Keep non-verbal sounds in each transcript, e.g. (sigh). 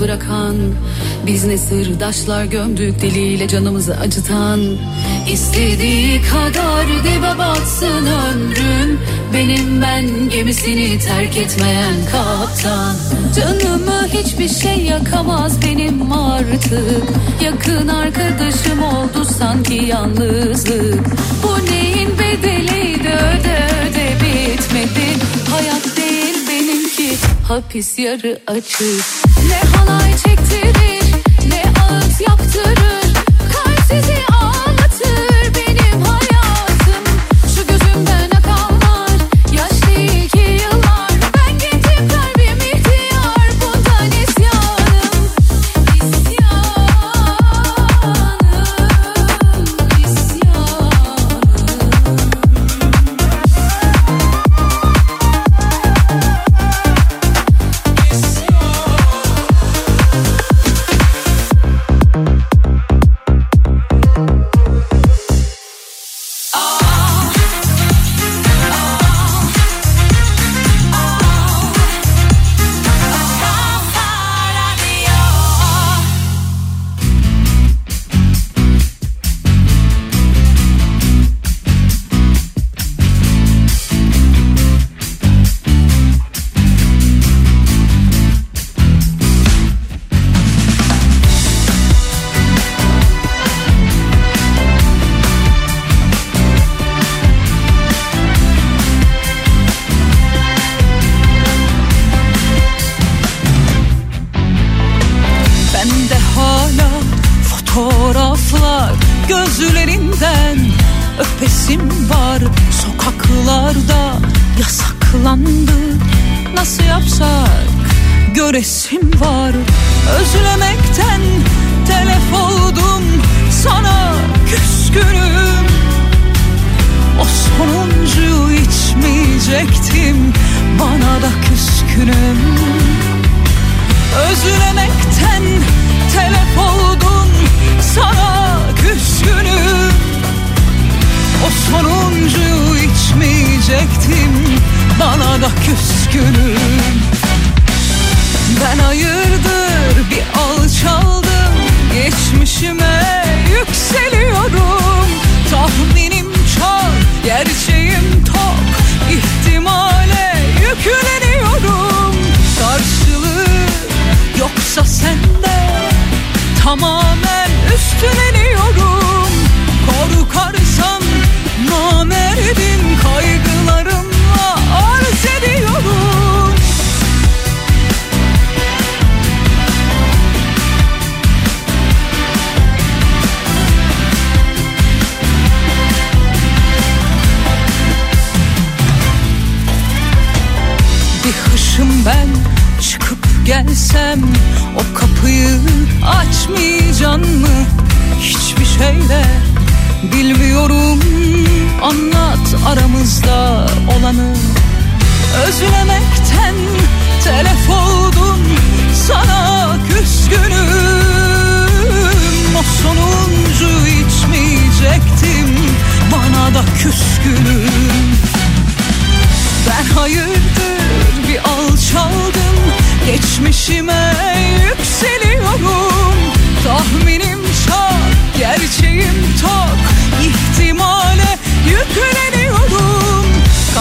Bırakan Biz ne sırdaşlar gömdük diliyle canımızı acıtan. İstediği kadar dibe batsın ömrüm Benim ben gemisini terk etmeyen kaptan. Canımı hiçbir şey yakamaz benim artık. Yakın arkadaşım oldu sanki yalnızlık. Bu neyin bedeliydi öde öde bitmedi. Hayat değil benimki hapis yarı açık Ne halay çektirir ne ağıt yaktırır Kalp sizi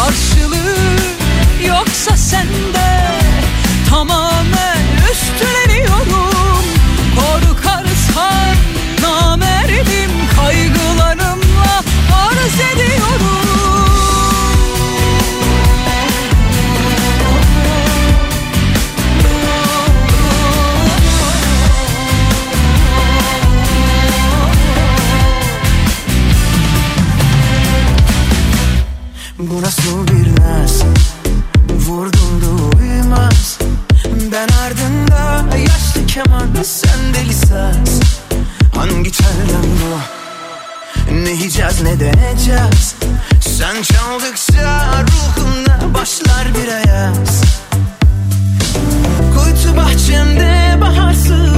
karşılığı yoksa sende tamam Ne Hicaz ne de Sen çaldıkça ruhumda başlar bir ayaz. Kuytu bahçemde baharsız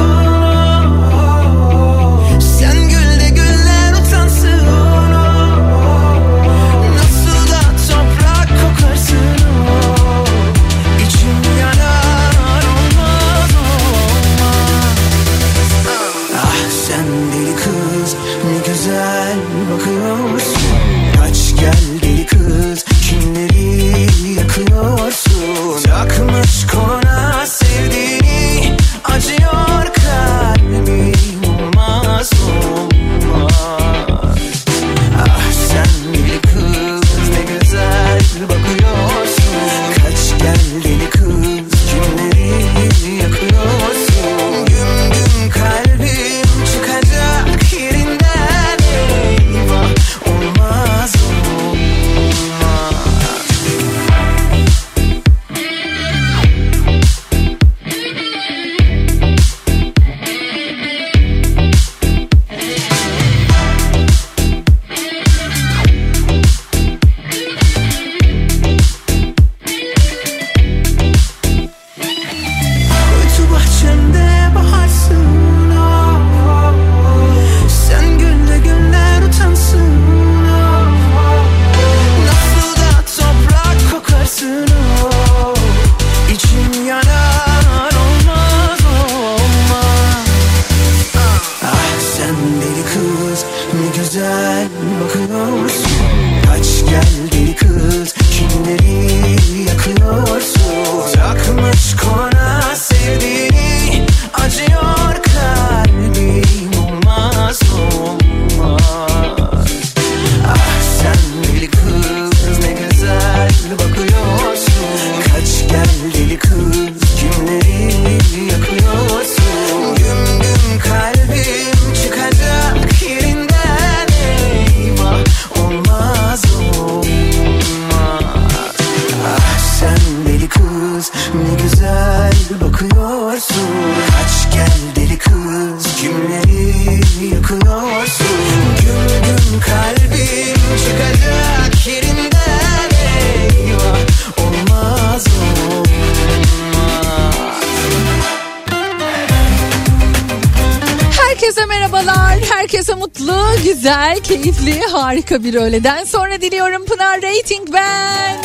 harika bir öğleden sonra diliyorum Pınar Rating ben.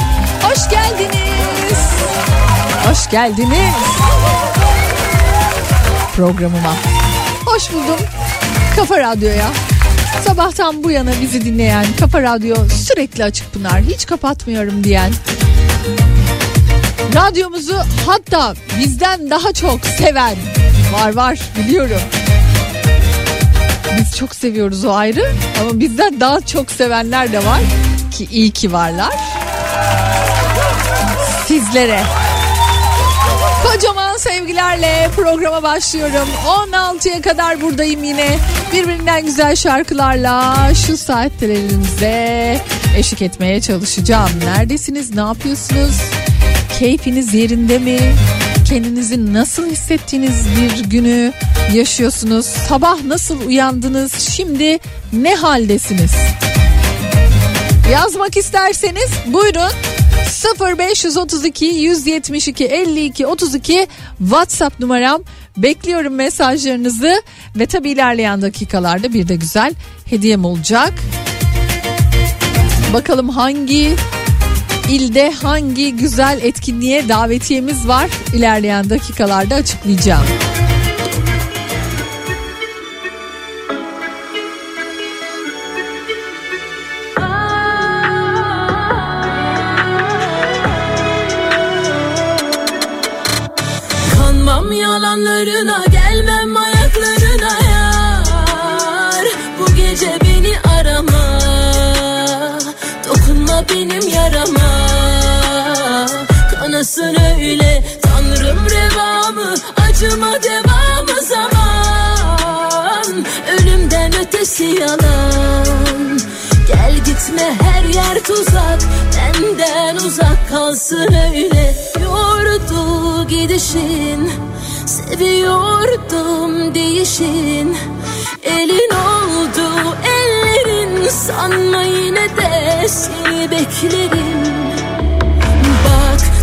Hoş geldiniz. Hoş geldiniz. Programıma. Hoş buldum. Kafa Radyo'ya. Sabahtan bu yana bizi dinleyen Kafa Radyo sürekli açık Pınar. Hiç kapatmıyorum diyen. Radyomuzu hatta bizden daha çok seven var var biliyorum. Biz çok seviyoruz o ayrı. Ama bizden daha çok sevenler de var ki iyi ki varlar. Sizlere Kocaman sevgilerle programa başlıyorum. 16'ya kadar buradayım yine. Birbirinden güzel şarkılarla şu saatlerinize eşlik etmeye çalışacağım. Neredesiniz? Ne yapıyorsunuz? Keyfiniz yerinde mi? Kendinizi nasıl hissettiğiniz bir günü yaşıyorsunuz? Sabah nasıl uyandınız? Şimdi ne haldesiniz? Yazmak isterseniz buyurun 0532 172 52 32 WhatsApp numaram bekliyorum mesajlarınızı ve tabi ilerleyen dakikalarda bir de güzel hediyem olacak. Bakalım hangi ilde hangi güzel etkinliğe davetiyemiz var ilerleyen dakikalarda açıklayacağım. Devamı zaman. Ölümden ötesi yalan. Gel gitme her yer tuzak. Benden uzak kalsın öyle. Yordu gidişin Seviyordum değişin Elin oldu ellerin. Sanma yine de seni beklerim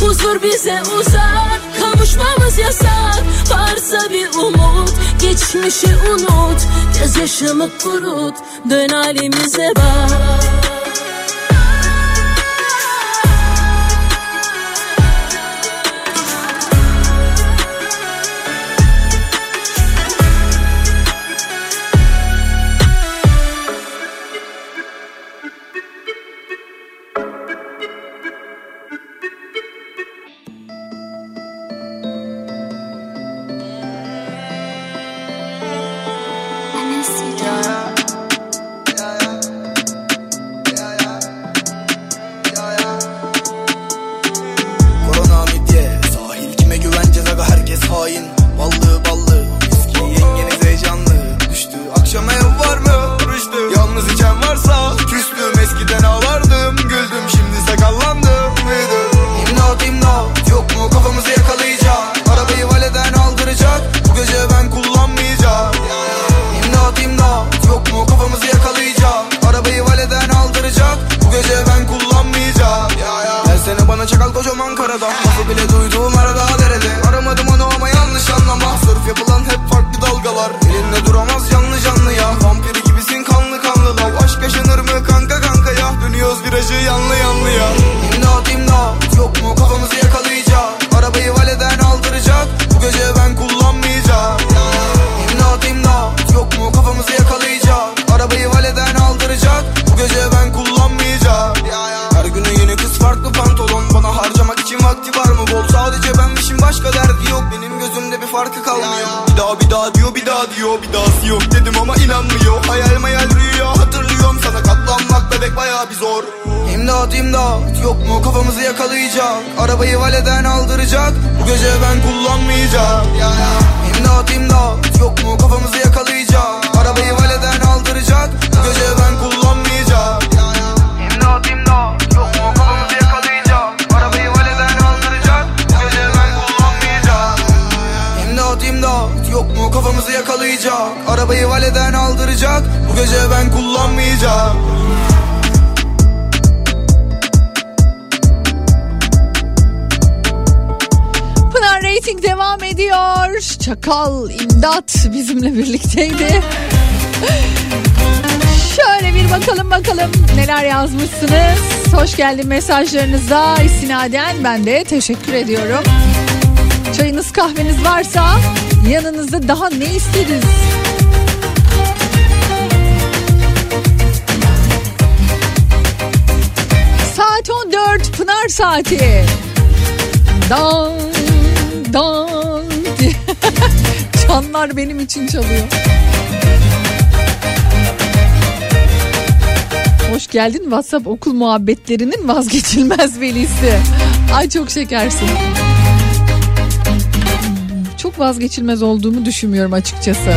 Huzur bize uzak Kavuşmamız yasak. Varsa bir umut Geçmişi unut. Gözyaşımı kurut Dön halimize bak inanmıyor. Hayal mayal rüya hatırlıyorum Sana. Katlanmak bebek baya bir zor. İmdat imdat. Yok mu? Kafamızı yakalayacak. Arabayı valeden aldıracak. Bu gece ben kullanmayacağım. İmdat imdat. Yok mu? Kafamızı yakalayacak. Arabayı valeden aldıracak. Bu gece ben inanmayacağım Pınar Rating devam ediyor. Çakal İmdat bizimle birlikteydi. Şöyle bir bakalım bakalım neler yazmışsınız. Hoş geldin mesajlarınıza istinaden ben de teşekkür ediyorum. Çayınız kahveniz varsa yanınızda daha ne isteriz? 14 Pınar saati. Dan dan diye. (laughs) Çanlar benim için çalıyor. Hoş geldin WhatsApp okul muhabbetlerinin vazgeçilmez velisi. Ay çok şekersin. Çok vazgeçilmez olduğumu düşünmüyorum açıkçası.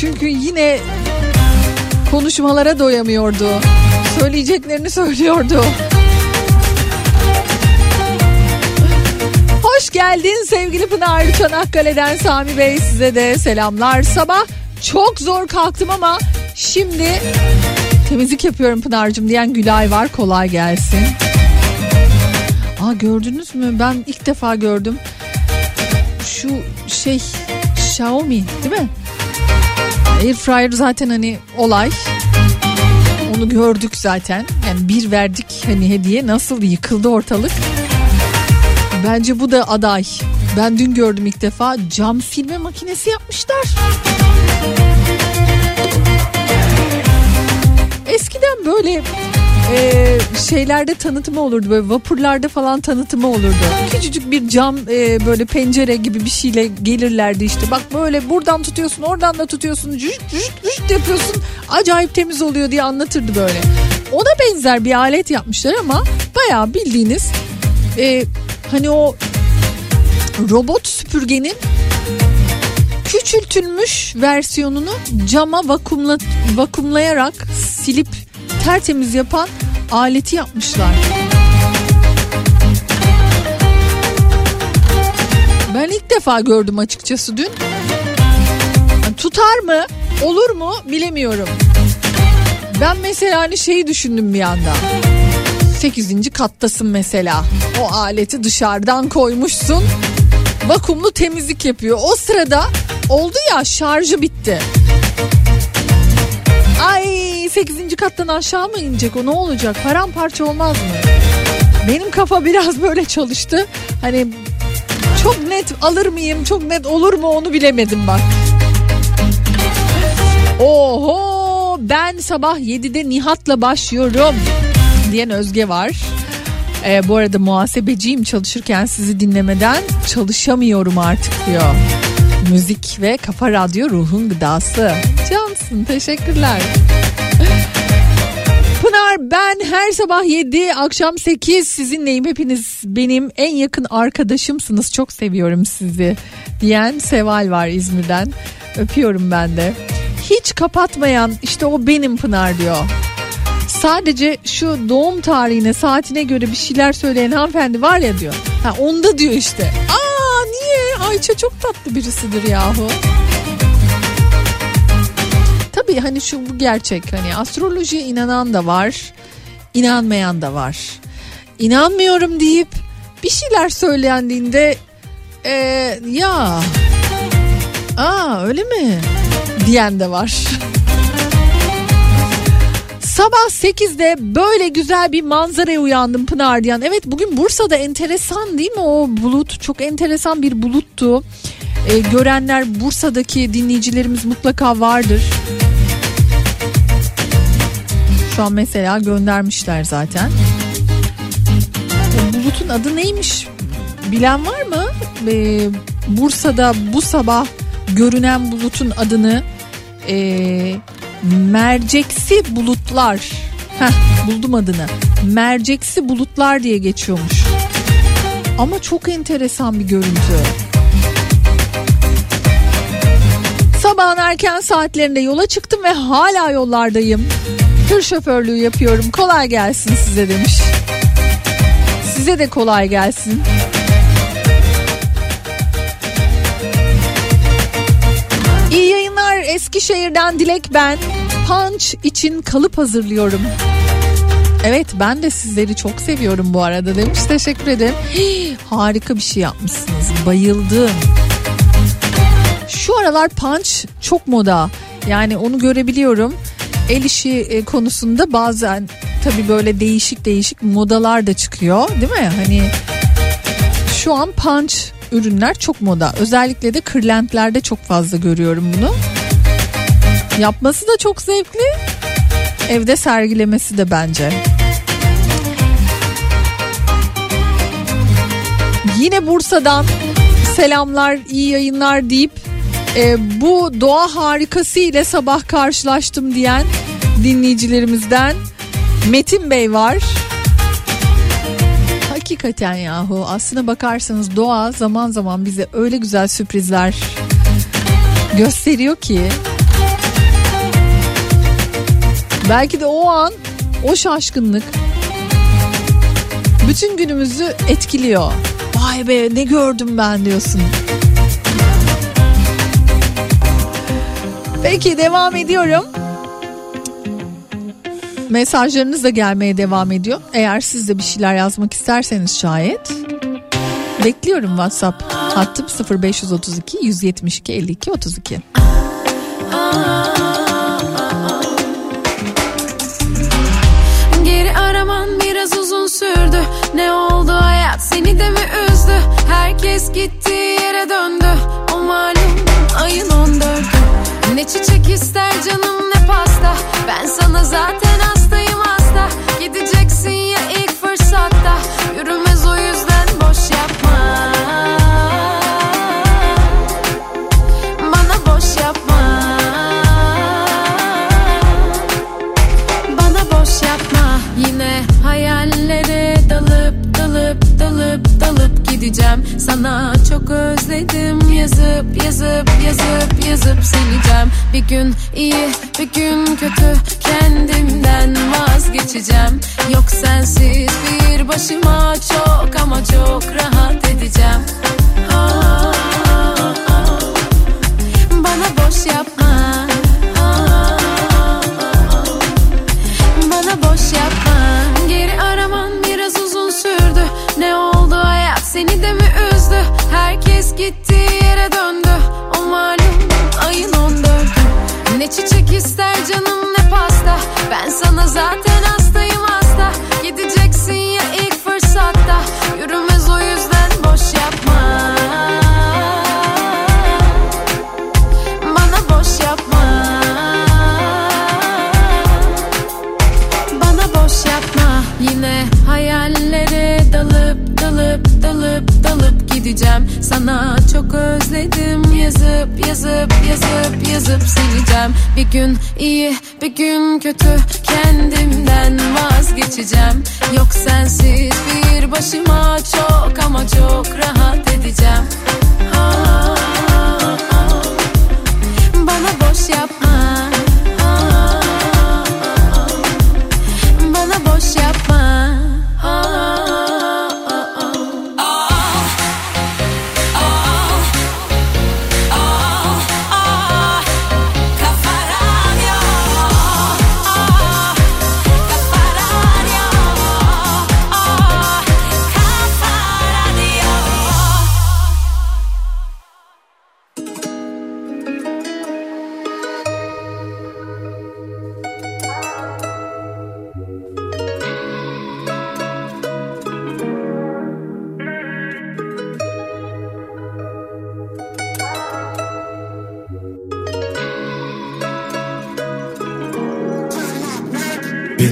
Çünkü yine konuşmalara doyamıyordu. Söyleyeceklerini söylüyordu. Geldin sevgili Pınar Çanakkale'den Sami Bey size de selamlar. Sabah çok zor kalktım ama şimdi temizlik yapıyorum Pınar'cığım diyen Gülay var kolay gelsin. Aa gördünüz mü ben ilk defa gördüm. Şu şey Xiaomi değil mi? Airfryer zaten hani olay. Onu gördük zaten. Yani bir verdik hani hediye nasıl yıkıldı ortalık. Bence bu da aday. Ben dün gördüm ilk defa cam silme makinesi yapmışlar. Eskiden böyle e, şeylerde tanıtımı olurdu böyle vapurlarda falan tanıtımı olurdu. Küçücük bir cam e, böyle pencere gibi bir şeyle gelirlerdi işte. Bak böyle buradan tutuyorsun oradan da tutuyorsun cüş cüş cüş yapıyorsun acayip temiz oluyor diye anlatırdı böyle. Ona benzer bir alet yapmışlar ama bayağı bildiğiniz e, hani o robot süpürgenin küçültülmüş versiyonunu cama vakumla, vakumlayarak silip tertemiz yapan aleti yapmışlar. Ben ilk defa gördüm açıkçası dün. Tutar mı? Olur mu? Bilemiyorum. Ben mesela hani şeyi düşündüm bir anda. 8. kattasın mesela. O aleti dışarıdan koymuşsun. Vakumlu temizlik yapıyor. O sırada oldu ya şarjı bitti. Ay 8. kattan aşağı mı inecek o ne olacak? Paramparça olmaz mı? Benim kafa biraz böyle çalıştı. Hani çok net alır mıyım çok net olur mu onu bilemedim bak. Oho ben sabah 7'de Nihat'la başlıyorum diyen Özge var. Ee, bu arada muhasebeciyim çalışırken sizi dinlemeden çalışamıyorum artık diyor. Müzik ve Kafa Radyo ruhun gıdası. Cansın teşekkürler. Pınar ben her sabah 7 akşam 8 sizinleyim hepiniz benim en yakın arkadaşımsınız çok seviyorum sizi diyen Seval var İzmir'den öpüyorum ben de. Hiç kapatmayan işte o benim Pınar diyor. Sadece şu doğum tarihine saatine göre bir şeyler söyleyen hanımefendi var ya diyor. Ha onda diyor işte. Aa niye? Ayça çok tatlı birisidir yahu. Tabii hani şu bu gerçek hani astrolojiye inanan da var, inanmayan da var. İnanmıyorum deyip bir şeyler söylendiğinde ee, ya aa öyle mi diyen de var. (laughs) Sabah 8'de böyle güzel bir manzaraya uyandım Pınar diyen. Evet bugün Bursa'da enteresan değil mi o bulut? Çok enteresan bir buluttu. Ee, görenler Bursa'daki dinleyicilerimiz mutlaka vardır. Şu an mesela göndermişler zaten. O bulutun adı neymiş? Bilen var mı? Ee, Bursa'da bu sabah görünen bulutun adını e, merceksi bulutlar. Heh, buldum adını. Merceksi bulutlar diye geçiyormuş. Ama çok enteresan bir görüntü. Sabahın erken saatlerinde yola çıktım ve hala yollardayım. Tır şoförlüğü yapıyorum. Kolay gelsin size demiş. Size de kolay gelsin. Eskişehir'den Dilek ben. Punch için kalıp hazırlıyorum. Evet ben de sizleri çok seviyorum bu arada demiş. Teşekkür ederim. Hii, harika bir şey yapmışsınız. Bayıldım. Şu aralar punch çok moda. Yani onu görebiliyorum. El işi e, konusunda bazen tabii böyle değişik değişik modalar da çıkıyor değil mi? Hani şu an punch ürünler çok moda. Özellikle de kırlentlerde çok fazla görüyorum bunu. Yapması da çok zevkli. Evde sergilemesi de bence. Yine Bursa'dan selamlar, iyi yayınlar deyip e, bu doğa harikası ile sabah karşılaştım diyen dinleyicilerimizden Metin Bey var. Hakikaten yahu aslına bakarsanız doğa zaman zaman bize öyle güzel sürprizler gösteriyor ki belki de o an o şaşkınlık bütün günümüzü etkiliyor. Vay be ne gördüm ben diyorsun. Peki devam ediyorum. Mesajlarınız da gelmeye devam ediyor. Eğer siz de bir şeyler yazmak isterseniz şayet bekliyorum WhatsApp hattım 0532 172 52 32. Ne oldu hayat? Seni de mi üzdü? Herkes gittiği yere döndü. O malum ayın 14'ü Ne çiçek ister canım ne pasta. Ben sana zaten hastayım hasta. Gideceksin ya ilk fırsatta. Yürümez o yüzden boş yapma gideceğim. Sana çok özledim. Yazıp yazıp yazıp yazıp sileceğim. Bir gün iyi bir gün kötü. Kendimden vazgeçeceğim. Yok sensiz bir başıma çok ama çok rahat edeceğim. Aa, Bana boş yapma. Bana boş yapma zaten hastayım hasta. Gideceksin ya ilk fırsatta. Yürümez o yüzden boş yapma. Bana boş yapma. Bana boş yapma. Yine hayallere dalıp dalıp dalıp dalıp gideceğim. Sana çok özledim yazıp yazıp yazıp yazıp sileceğim. Bir gün iyi bir gün kötü. Kendimden vazgeçeceğim. Yok sensiz bir başıma çok ama çok rahat edeceğim. Aa, Bana boş yapma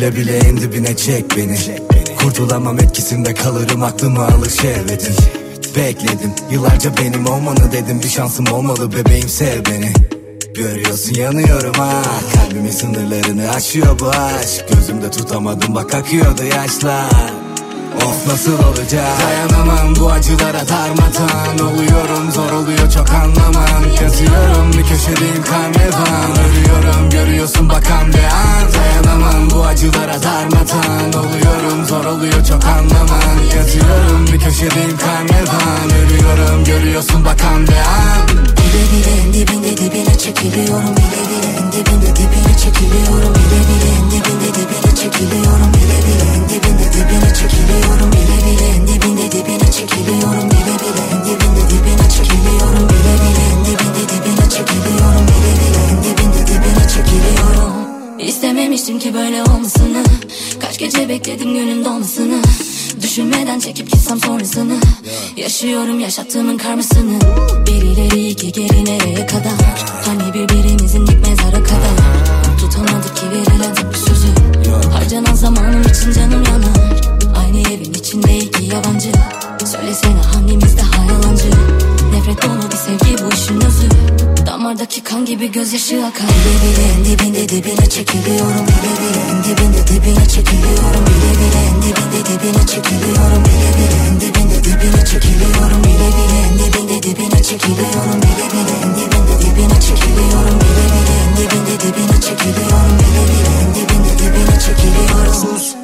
Bile bile en dibine çek beni. Kurtulamam etkisinde kalırım aklımı alır şehvetin Bekledim yıllarca benim olmanı dedim. Bir şansım olmalı bebeğim sev beni. Görüyorsun yanıyorum ha. Kalbimin sınırlarını aşıyor bu aşk. Gözümde tutamadım bak akıyordu yaşlar Of nasıl olacak? Dayanamam bu acılara darmadan Oluyorum zor oluyor çok anlaman Yazıyorum bir köşedeyim karnevan. Ölüyorum görüyorsun bakan bir an. Dayanamam bu acılara darmadan Oluyorum zor oluyor çok anlaman Yazıyorum bir köşedeyim karnevan. Ölüyorum görüyorsun bakan bir an. Bile bile çekiliyorum bile bile. En dibinde dibine çekiliyorum bile bile. En dibinde dibine çekiliyorum bile bile. En dibinde dibine çekiliyorum bile bile. En dibinde dibine çekiliyorum bile bile. En dibinde dibine çekiliyorum. İstememiştim ki böyle olmasını. Kaç gece bekledim günün dolmasını. Düşünmeden çekip gitsem sonrasını. Yaşıyorum yaşattığımın karmasını. Bir ileri iki geri nereye kadar? Hani birbirimizin dik mezara kadar? Tutamadık ki bir sözü. Harcanan zamanım için canım yanar. Aynı evin içinde iki yabancı. Söylesene hangimiz daha yalancı? Nefret dolu bir sevgi bu işin özü. Damardaki kan gibi gözyaşı akar. Bile bile en dibinde dibine çekiliyorum. Bile bile en dibinde dibine çekiliyorum. Bile bile en dibinde dibine çekiliyorum. Bile bile en dibinde dibine çekiliyorum Bile bile. En dibinde dibine çekiliyorum Bile bile. En dibinde dibine çekiliyorum Bile bile. En dibinde dibine çekiliyorum Bile bile. En dibinde dibine çekiliyorum. Pus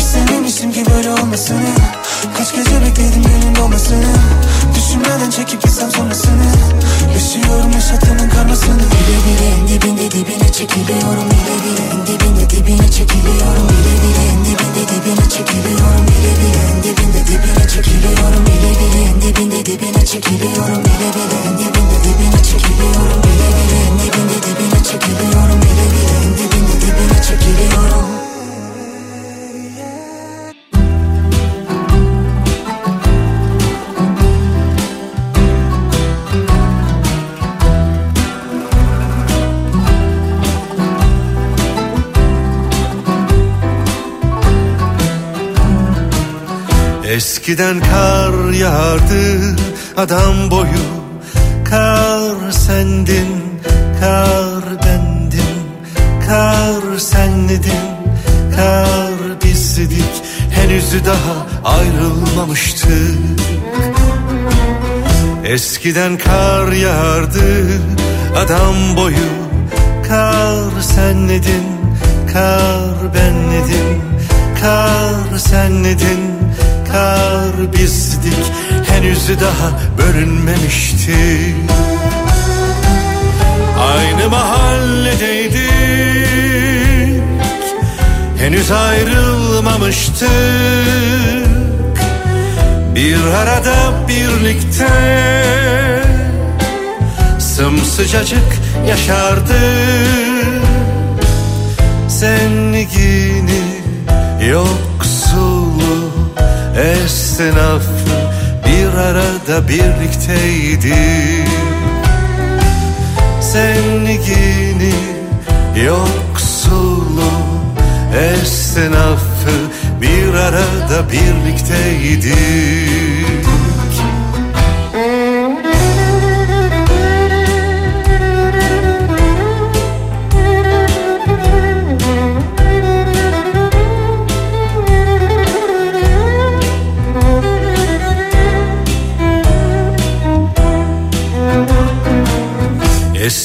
İstememiştim ki böyle olmasını. Kaç gece bekledim günün doğmasını Düşünmeden çekip gitsem sonrasını. Yaşıyorum yaşattığının karmasını. Bile bile en dibinde dibine çekiliyorum Bile bile en dibinde dibine çekiliyorum Bile bile en dibinde dibine çekiliyorum Bile bile en dibinde dibine çekiliyorum Bile bile en dibinde dibine çekiliyorum Bile bile en dibinde dibine çekiliyorum Bile bile en dibinde dibine çekiliyorum Bile bile en dibinde dibine çekiliyorum Eskiden kar yağardı adam boyu. Kar sendin, kar bendim Kar senledin, kar bizdik. Henüz daha ayrılmamıştık Eskiden kar yağardı adam boyu. Kar senledin, kar benledim Kar senledin, kar bizdik Henüz daha bölünmemiştik. Aynı mahalledeydik Henüz ayrılmamıştık. Bir arada birlikte Sımsıcacık yaşardık. Zengini yoksulu esnafı bir arada birlikteydi. Zengini yoksulu esnafı bir arada birlikteydik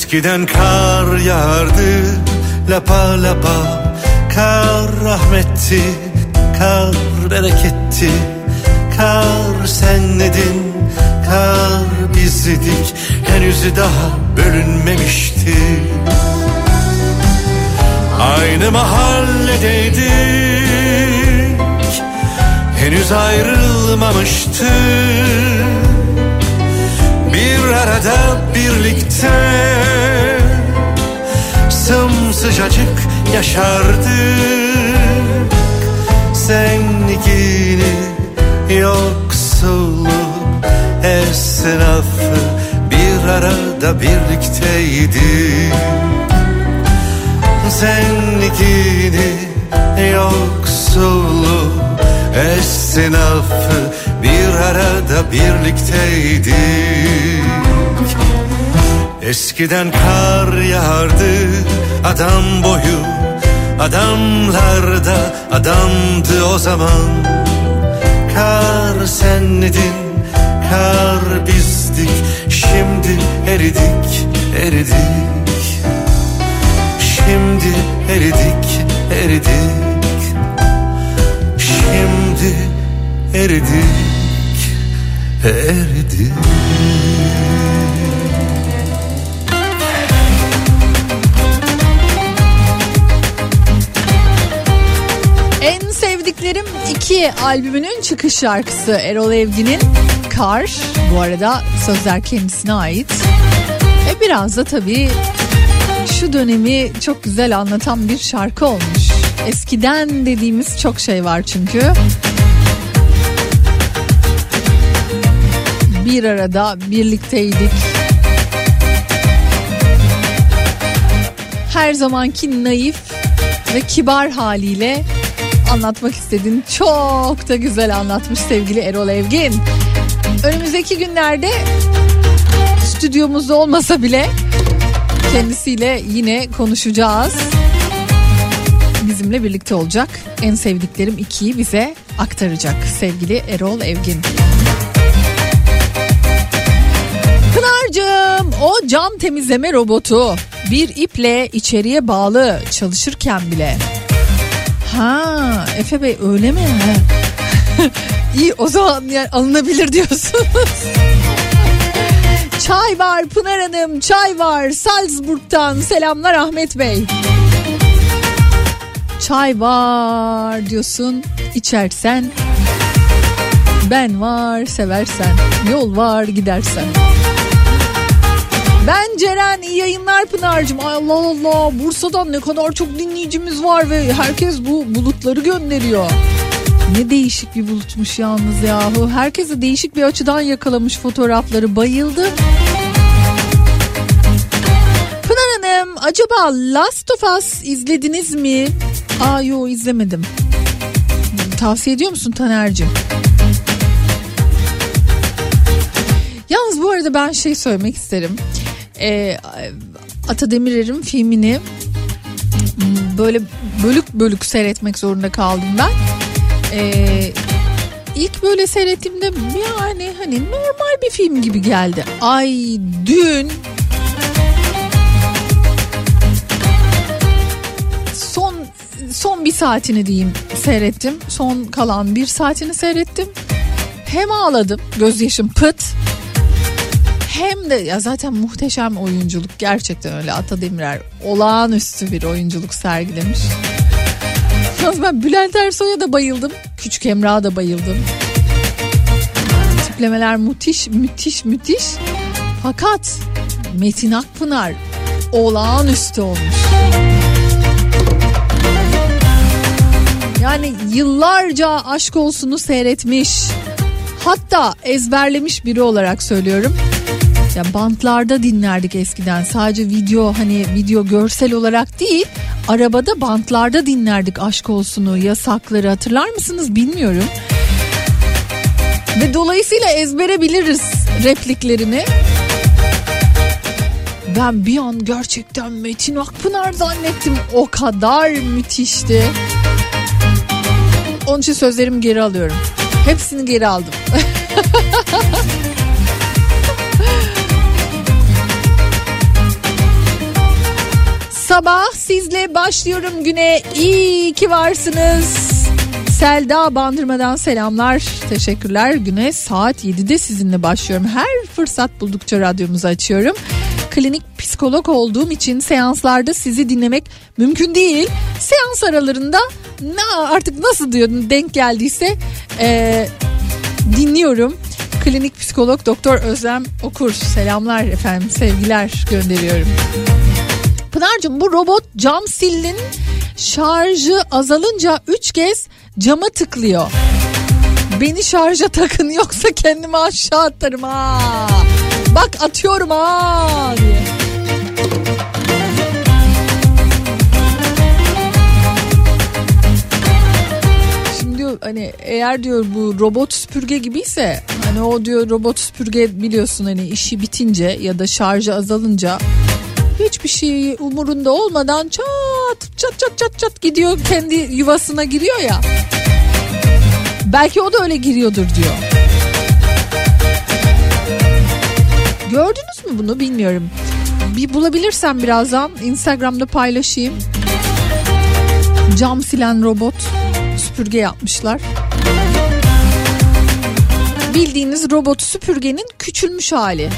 Eskiden kar yağardı lapa lapa. Kar rahmetti, kar bereketti. Kar senledin, kar bizdik Henüz daha bölünmemişti. Aynı mahalledeydik Henüz ayrılmamıştık bir arada birlikte Sımsıcacık yaşardık. Zengini yoksulu esnafı Bir arada birlikteydik Zengini yoksulu esnafı bir arada birlikteydik Eskiden kar yağardı adam boyu Adamlar da adamdı o zaman. Kar senledin, kar bizdik Şimdi eridik, eridik. Şimdi eridik, eridik. Eridik eridik sevdiklerim 2 albümünün çıkış şarkısı Erol Evgin'in Kar. Bu arada sözler kendisine ait. E biraz da tabii şu dönemi çok güzel anlatan bir şarkı olmuş. Eskiden dediğimiz çok şey var çünkü. Bir arada birlikteydik. Her zamanki naif ve kibar haliyle anlatmak istediğini çok da güzel anlatmış sevgili Erol Evgin. Önümüzdeki günlerde stüdyomuzda olmasa bile kendisiyle yine konuşacağız. Bizimle birlikte olacak. En sevdiklerim ikiyi bize aktaracak sevgili Erol Evgin. Pınar'cığım o cam temizleme robotu bir iple içeriye bağlı çalışırken bile Ha Efe Bey öyle mi? (laughs) İyi o zaman yani alınabilir diyorsunuz. (laughs) çay var Pınar Hanım çay var Salzburg'dan selamlar Ahmet Bey. Çay var diyorsun içersen ben var seversen yol var gidersen. Ben Ceren iyi yayınlar Pınar'cığım. Allah Allah Bursa'dan ne kadar çok dinleyicimiz var ve herkes bu bulutları gönderiyor. Ne değişik bir bulutmuş yalnız yahu. Herkese değişik bir açıdan yakalamış fotoğrafları. Bayıldım. Pınar Hanım acaba Last of Us izlediniz mi? Aa yo izlemedim. Tavsiye ediyor musun Taner'cim? Yalnız bu arada ben şey söylemek isterim. Ee, Ata Demirer'in filmini böyle bölük bölük seyretmek zorunda kaldım ben. Ee, ilk böyle seyrettiğimde yani hani normal bir film gibi geldi. Ay dün son son bir saatini diyeyim seyrettim. Son kalan bir saatini seyrettim. Hem ağladım gözyaşım pıt hem de ya zaten muhteşem oyunculuk gerçekten öyle Ata Demirer olağanüstü bir oyunculuk sergilemiş. Yalnız ben Bülent Ersoy'a da bayıldım. Küçük Emrah'a da bayıldım. Tiplemeler müthiş müthiş müthiş. Fakat Metin Akpınar olağanüstü olmuş. Yani yıllarca aşk olsunu seyretmiş. Hatta ezberlemiş biri olarak söylüyorum. Ya bantlarda dinlerdik eskiden. Sadece video hani video görsel olarak değil, arabada bantlarda dinlerdik aşk olsunu, yasakları hatırlar mısınız bilmiyorum. Ve dolayısıyla ezbere biliriz repliklerini. Ben bir an gerçekten Metin Akpınar zannettim. O kadar müthişti. Onun için sözlerimi geri alıyorum. Hepsini geri aldım. (laughs) Sabah sizle başlıyorum güne. İyi ki varsınız. Selda Bandırma'dan selamlar. Teşekkürler. Güne saat 7'de sizinle başlıyorum. Her fırsat buldukça radyomuzu açıyorum. Klinik psikolog olduğum için seanslarda sizi dinlemek mümkün değil. Seans aralarında ne artık nasıl diyor denk geldiyse e, dinliyorum. Klinik psikolog Doktor Özlem Okur. Selamlar efendim, sevgiler gönderiyorum. Pınar'cığım bu robot cam sillin şarjı azalınca 3 kez cama tıklıyor. Beni şarja takın yoksa kendimi aşağı atarım ha. Bak atıyorum ha diye. Şimdi diyor hani eğer diyor bu robot süpürge gibiyse hani o diyor robot süpürge biliyorsun hani işi bitince ya da şarjı azalınca hiçbir şey umurunda olmadan çat çat çat çat çat gidiyor kendi yuvasına giriyor ya. Belki o da öyle giriyordur diyor. Gördünüz mü bunu bilmiyorum. Bir bulabilirsem birazdan Instagram'da paylaşayım. Cam silen robot süpürge yapmışlar. bildiğiniz robot süpürgenin küçülmüş hali.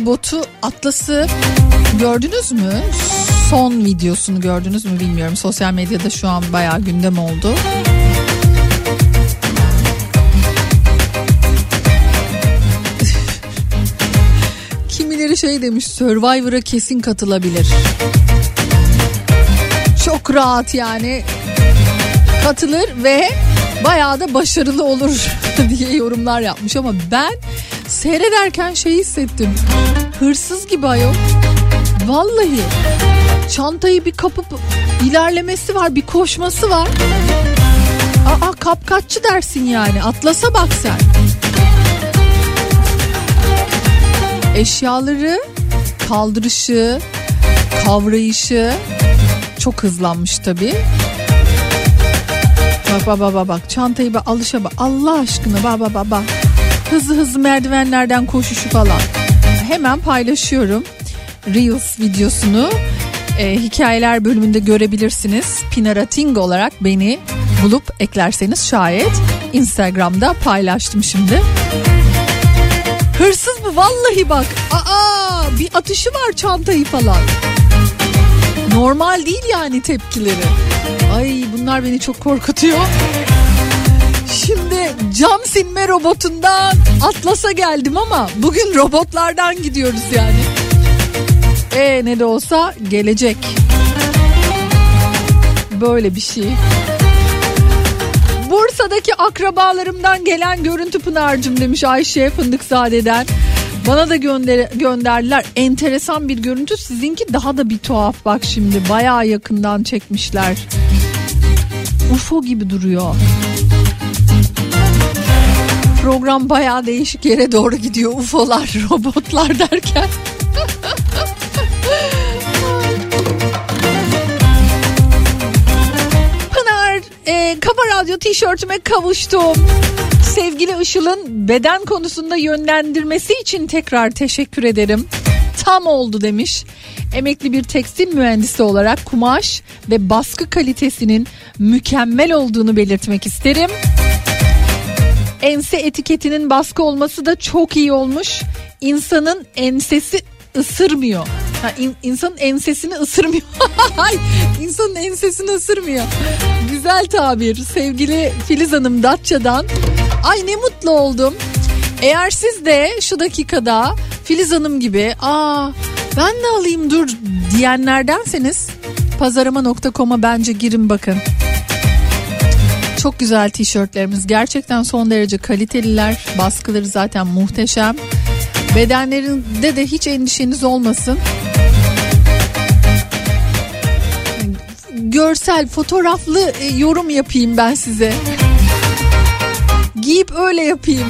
Robotu Atlas'ı gördünüz mü? Son videosunu gördünüz mü bilmiyorum. Sosyal medyada şu an bayağı gündem oldu. Kimileri şey demiş Survivor'a kesin katılabilir. Çok rahat yani katılır ve bayağı da başarılı olur (laughs) diye yorumlar yapmış ama ben seyrederken şey hissettim. Hırsız gibi ayol. Vallahi çantayı bir kapıp ilerlemesi var, bir koşması var. Aa kapkaççı dersin yani. Atlasa bak sen. Eşyaları kaldırışı, kavrayışı çok hızlanmış tabii. Bak bak bak bak çantayı bak alışa bak Allah aşkına bak bak bak bak. Hızlı hızlı merdivenlerden koşuşu falan. Hemen paylaşıyorum Reels videosunu. Ee, hikayeler bölümünde görebilirsiniz. Pinarating olarak beni bulup eklerseniz şayet Instagram'da paylaştım şimdi. Hırsız mı? Vallahi bak. Aa bir atışı var çantayı falan. Normal değil yani tepkileri. Ay bunlar beni çok korkutuyor. Cam silme robotundan Atlas'a geldim ama bugün robotlardan gidiyoruz yani. E ne de olsa gelecek. Böyle bir şey. Bursa'daki akrabalarımdan gelen görüntü Pınar'cım demiş Ayşe Fındıkzade'den. Bana da gönder gönderdiler. Enteresan bir görüntü. Sizinki daha da bir tuhaf. Bak şimdi bayağı yakından çekmişler. UFO gibi duruyor. Program bayağı değişik yere doğru gidiyor. UFO'lar, (laughs) robotlar derken. Pınar e, Kafa Radyo tişörtüme kavuştum. Sevgili Işıl'ın beden konusunda yönlendirmesi için tekrar teşekkür ederim. Tam oldu demiş. Emekli bir tekstil mühendisi olarak kumaş ve baskı kalitesinin mükemmel olduğunu belirtmek isterim. Ense etiketinin baskı olması da çok iyi olmuş. İnsanın ensesi ısırmıyor. Ha, in- insanın ensesini ısırmıyor. (laughs) İnsanın ensesini ısırmıyor. Güzel tabir. Sevgili Filiz Hanım Datça'dan. Ay ne mutlu oldum. Eğer siz de şu dakikada Filiz Hanım gibi aa ben de alayım dur diyenlerdenseniz pazarama.com'a bence girin bakın. Çok güzel tişörtlerimiz. Gerçekten son derece kaliteliler. Baskıları zaten muhteşem. Bedenlerinde de hiç endişeniz olmasın. Görsel, fotoğraflı e, yorum yapayım ben size. Giyip öyle yapayım.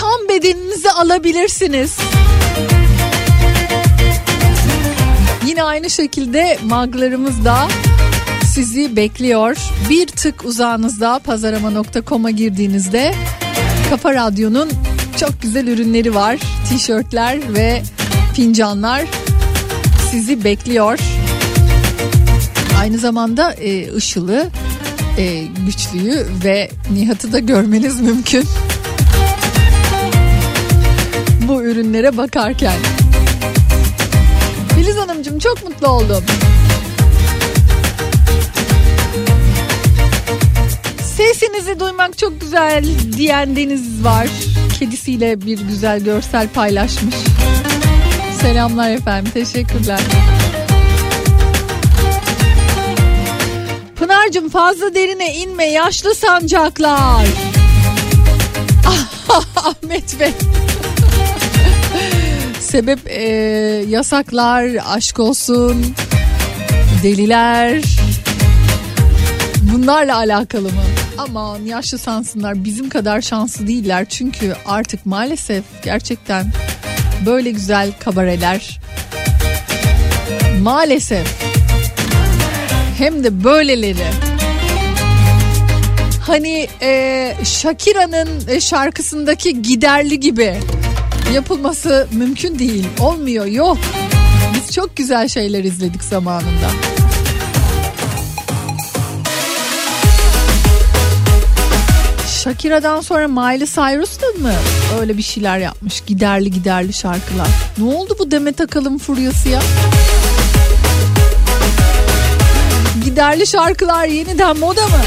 Tam bedeninizi alabilirsiniz. Yine aynı şekilde maglarımız da sizi bekliyor. Bir tık uzağınızda pazarama.com'a girdiğinizde Kafa Radyo'nun çok güzel ürünleri var. Tişörtler ve fincanlar sizi bekliyor. Aynı zamanda e, Işıl'ı, e, Güçlü'yü ve Nihat'ı da görmeniz mümkün. Bu ürünlere bakarken. Filiz Hanımcığım çok mutlu oldum. Sesinizi duymak çok güzel diyen Deniz var. Kedisiyle bir güzel görsel paylaşmış. Selamlar efendim teşekkürler. Pınar'cığım fazla derine inme yaşlı sancaklar. (laughs) Ahmet Bey. Sebep e, yasaklar, aşk olsun, deliler. Bunlarla alakalı mı? Aman yaşlı sansınlar bizim kadar şanslı değiller. Çünkü artık maalesef gerçekten böyle güzel kabareler maalesef hem de böyleleri hani e, Shakira'nın e, şarkısındaki giderli gibi yapılması mümkün değil olmuyor yok biz çok güzel şeyler izledik zamanında. Shakira'dan sonra Miley Cyrus da mı öyle bir şeyler yapmış giderli giderli şarkılar. Ne oldu bu Demet Akalın furyası ya? Giderli şarkılar yeniden moda mı?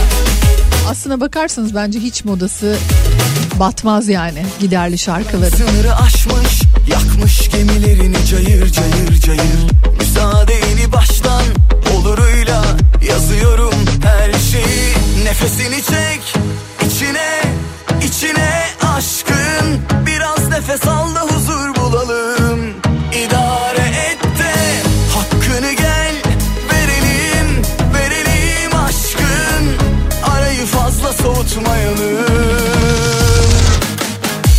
Aslına bakarsanız bence hiç modası batmaz yani giderli şarkıların. Sınırı aşmış yakmış gemilerini cayır cayır cayır Müsaadeni baştan oluruyla yazıyorum her şeyi Nefesini çek içine aşkın. Biraz nefes al da huzur bulalım. İdare et de hakkını gel. Verelim verelim aşkın. Arayı fazla soğutmayalım.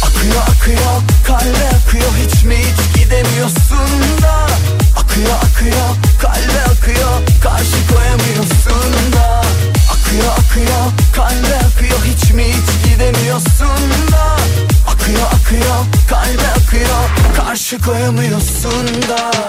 Akıyor akıyor kalbe akıyor. Hiç mi hiç gidemiyorsun da? Akıyor akıyor karşı koyamıyorsun da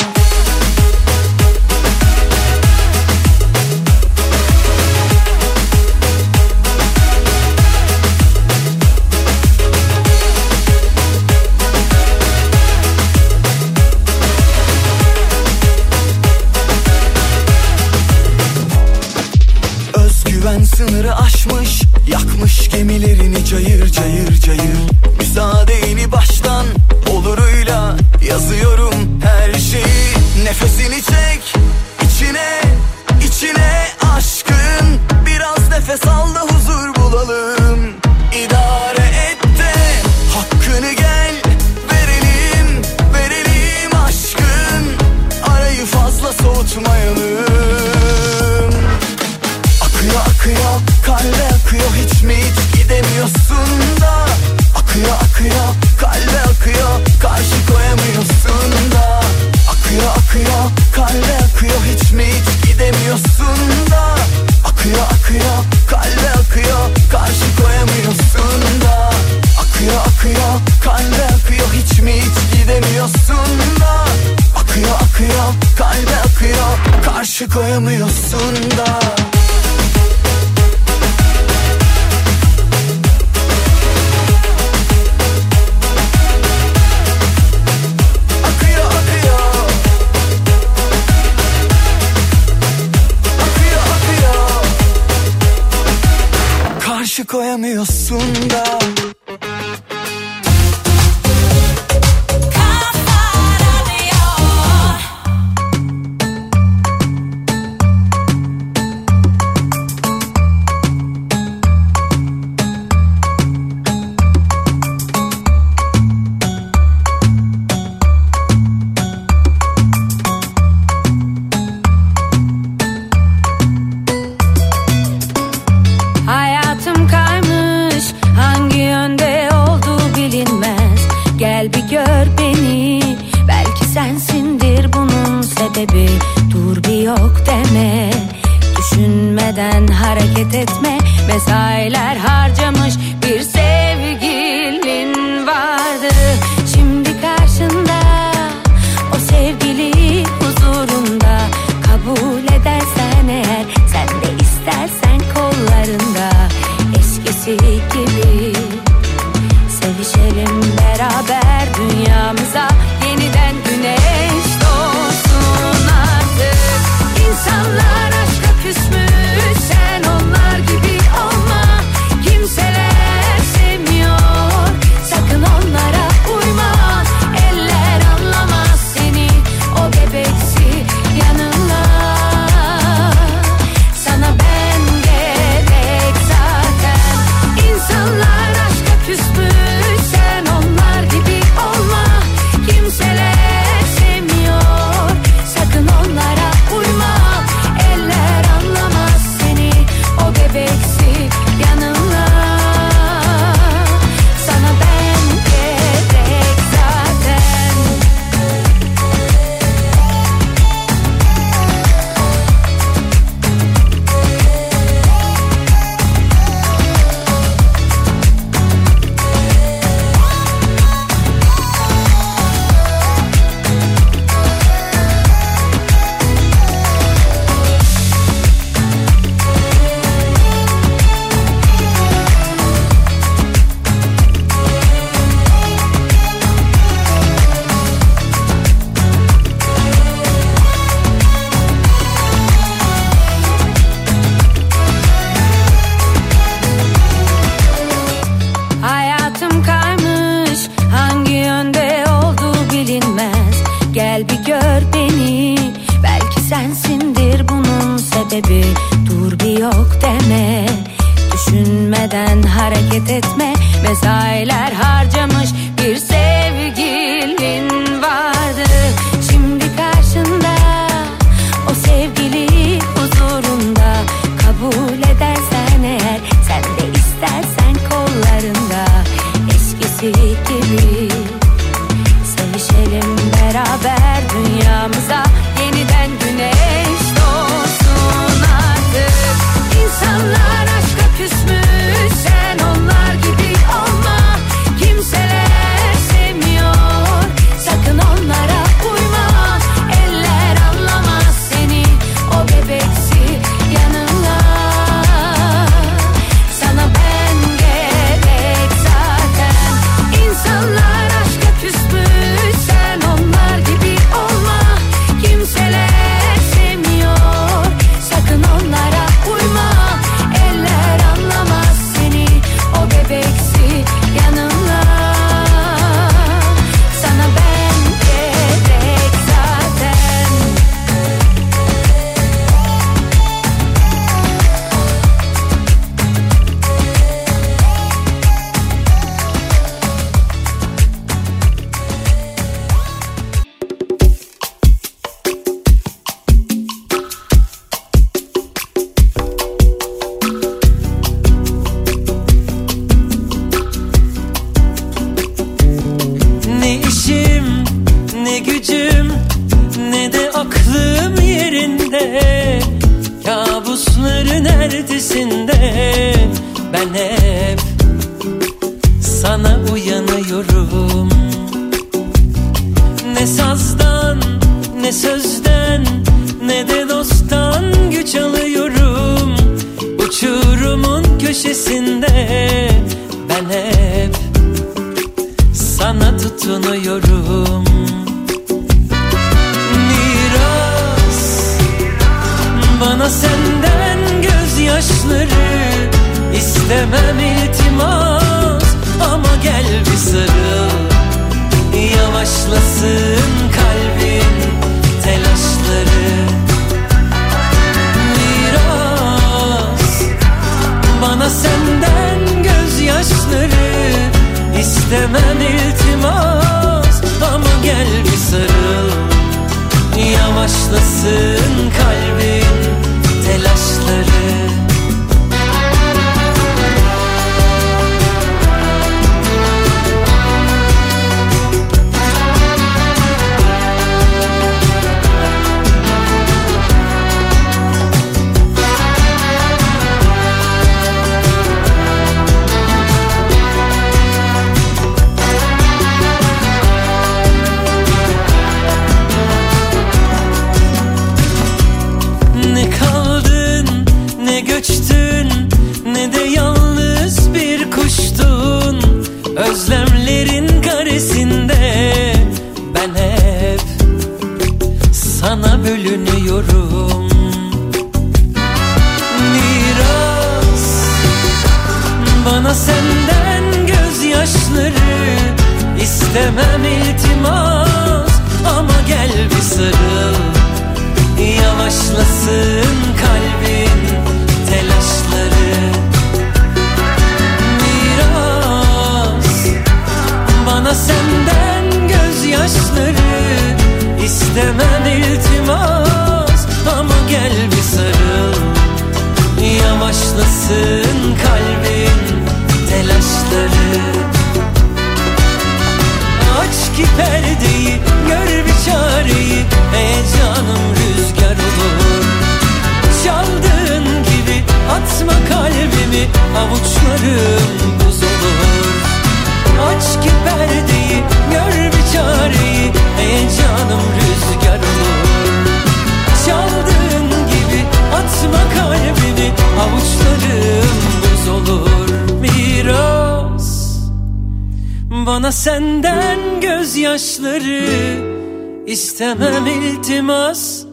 istemem iltimas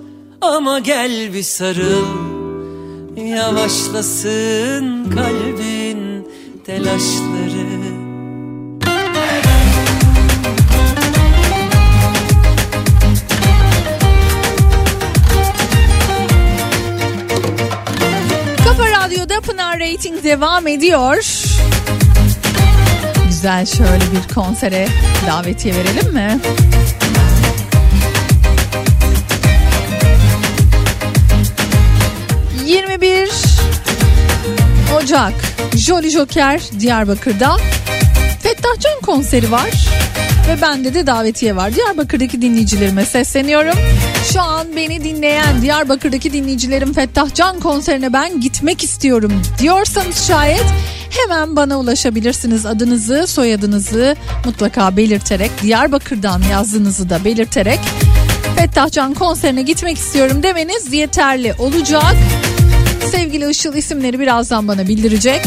ama gel bir sarıl Yavaşlasın kalbin telaşları Kafa Radyo'da Pınar Rating devam ediyor. Güzel şöyle bir konsere davetiye verelim mi? Ocak Jolly Joker Diyarbakır'da Fettah Can konseri var ve bende de davetiye var. Diyarbakır'daki dinleyicilerime sesleniyorum. Şu an beni dinleyen Diyarbakır'daki dinleyicilerim Fettah Can konserine ben gitmek istiyorum diyorsanız şayet hemen bana ulaşabilirsiniz. Adınızı, soyadınızı mutlaka belirterek, Diyarbakır'dan yazdığınızı da belirterek Fettah Can konserine gitmek istiyorum demeniz yeterli olacak. Sevgili Işıl isimleri birazdan bana bildirecek.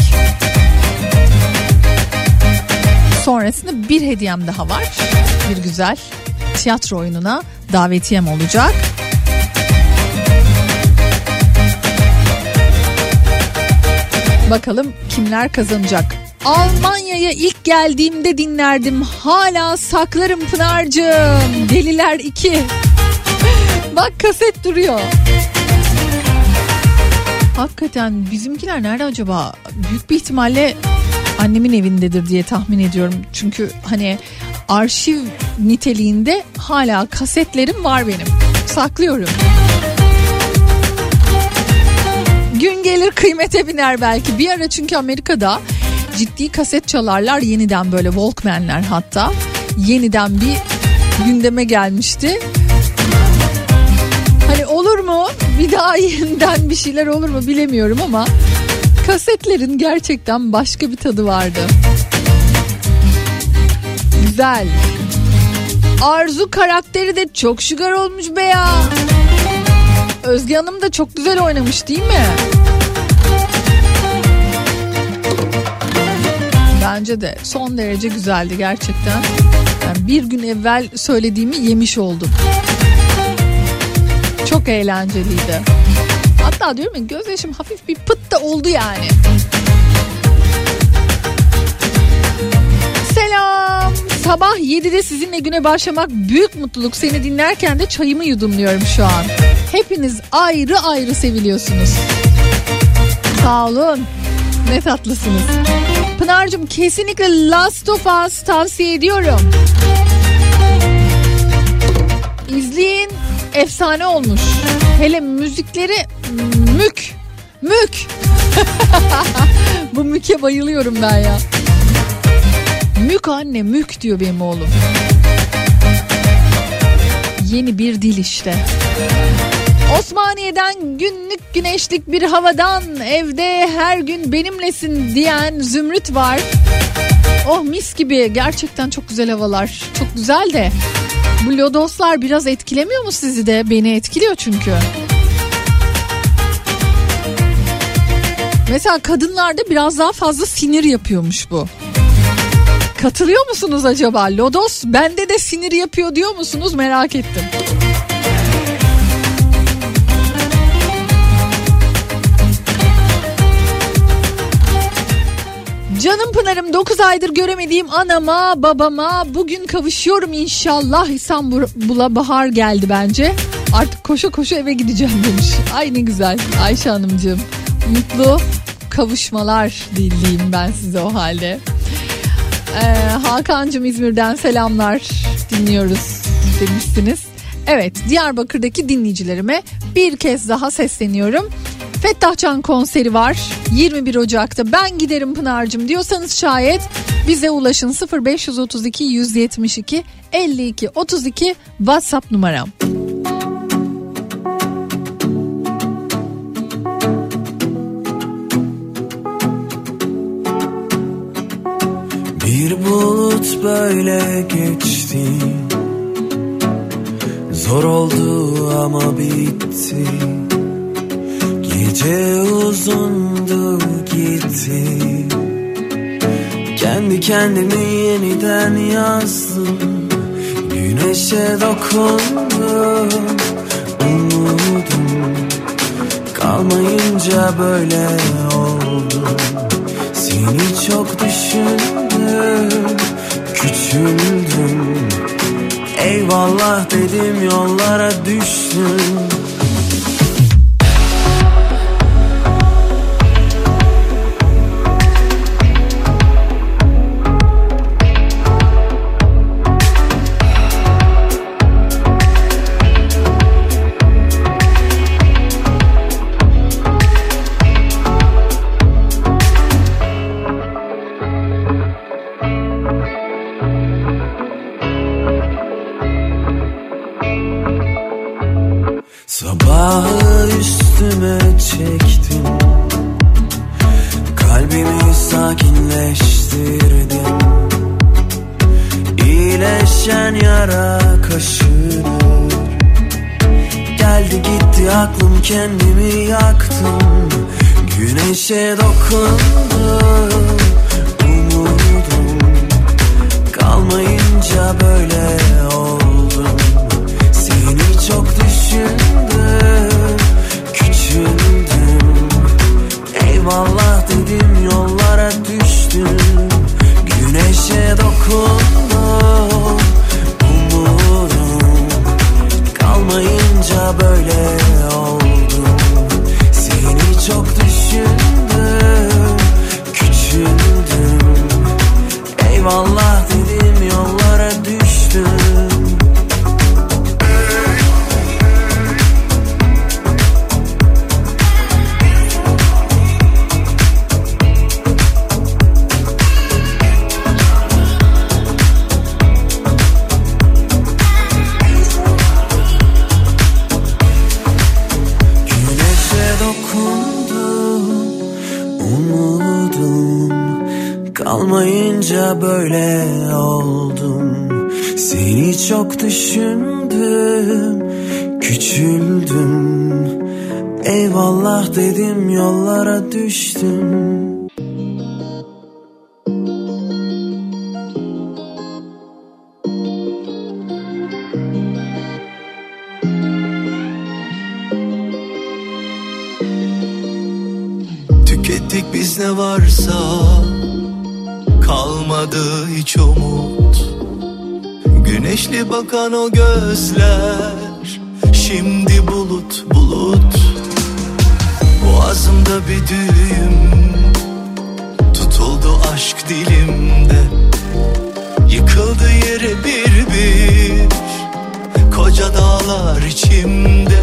Sonrasında bir hediyem daha var. Bir güzel tiyatro oyununa davetiyem olacak. Bakalım kimler kazanacak. Almanya'ya ilk geldiğimde dinlerdim. Hala saklarım Pınar'cığım. Deliler 2. Bak kaset duruyor. Hakikaten bizimkiler nerede acaba? Büyük bir ihtimalle annemin evindedir diye tahmin ediyorum. Çünkü hani arşiv niteliğinde hala kasetlerim var benim. Saklıyorum. Gün gelir kıymete biner belki. Bir ara çünkü Amerika'da ciddi kaset çalarlar yeniden böyle Walkman'ler hatta yeniden bir gündeme gelmişti. Hani olur mu? Bir daha yeniden bir şeyler olur mu bilemiyorum ama kasetlerin gerçekten başka bir tadı vardı. Güzel. Arzu karakteri de çok şugar olmuş be ya. Özge Hanım da çok güzel oynamış değil mi? Bence de son derece güzeldi gerçekten. Yani bir gün evvel söylediğimi yemiş oldum. Çok eğlenceliydi. Hatta diyorum ya gözyaşım hafif bir pıt da oldu yani. Selam. Sabah 7'de sizinle güne başlamak büyük mutluluk. Seni dinlerken de çayımı yudumluyorum şu an. Hepiniz ayrı ayrı seviliyorsunuz. Sağ olun. Ne tatlısınız. Pınar'cığım kesinlikle Last of Us tavsiye ediyorum. İzleyin efsane olmuş. Hele müzikleri mük. Mük. (laughs) Bu müke bayılıyorum ben ya. Mük anne mük diyor benim oğlum. Yeni bir dil işte. Osmaniye'den günlük güneşlik bir havadan evde her gün benimlesin diyen Zümrüt var. Oh mis gibi gerçekten çok güzel havalar. Çok güzel de bu lodoslar biraz etkilemiyor mu sizi de? Beni etkiliyor çünkü. Mesela kadınlarda biraz daha fazla sinir yapıyormuş bu. Katılıyor musunuz acaba? Lodos bende de sinir yapıyor diyor musunuz? Merak ettim. Canım Pınar'ım 9 aydır göremediğim anama babama bugün kavuşuyorum inşallah İstanbul'a bahar geldi bence. Artık koşu koşu eve gideceğim demiş. Ay ne güzel Ayşe Hanımcığım. Mutlu kavuşmalar dileyim ben size o halde. Ee, Hakan'cığım İzmir'den selamlar dinliyoruz demişsiniz. Evet Diyarbakır'daki dinleyicilerime bir kez daha sesleniyorum. Fettah Can konseri var. 21 Ocak'ta ben giderim Pınar'cığım diyorsanız şayet bize ulaşın. 0532 172 52 32 WhatsApp numaram. Bir bulut böyle geçti. Zor oldu ama bitti Gece uzundu gitti. Kendi kendimi yeniden yazdım. Güneşe dokundum Umudum. Kalmayınca böyle oldu. Seni çok düşündüm Küçüldüm. Eyvallah dedim yollara düştüm gözler Şimdi bulut bulut. Boğazımda bir düğüm Tutuldu aşk dilimde. Yıkıldı yere bir bir Koca dağlar içimde.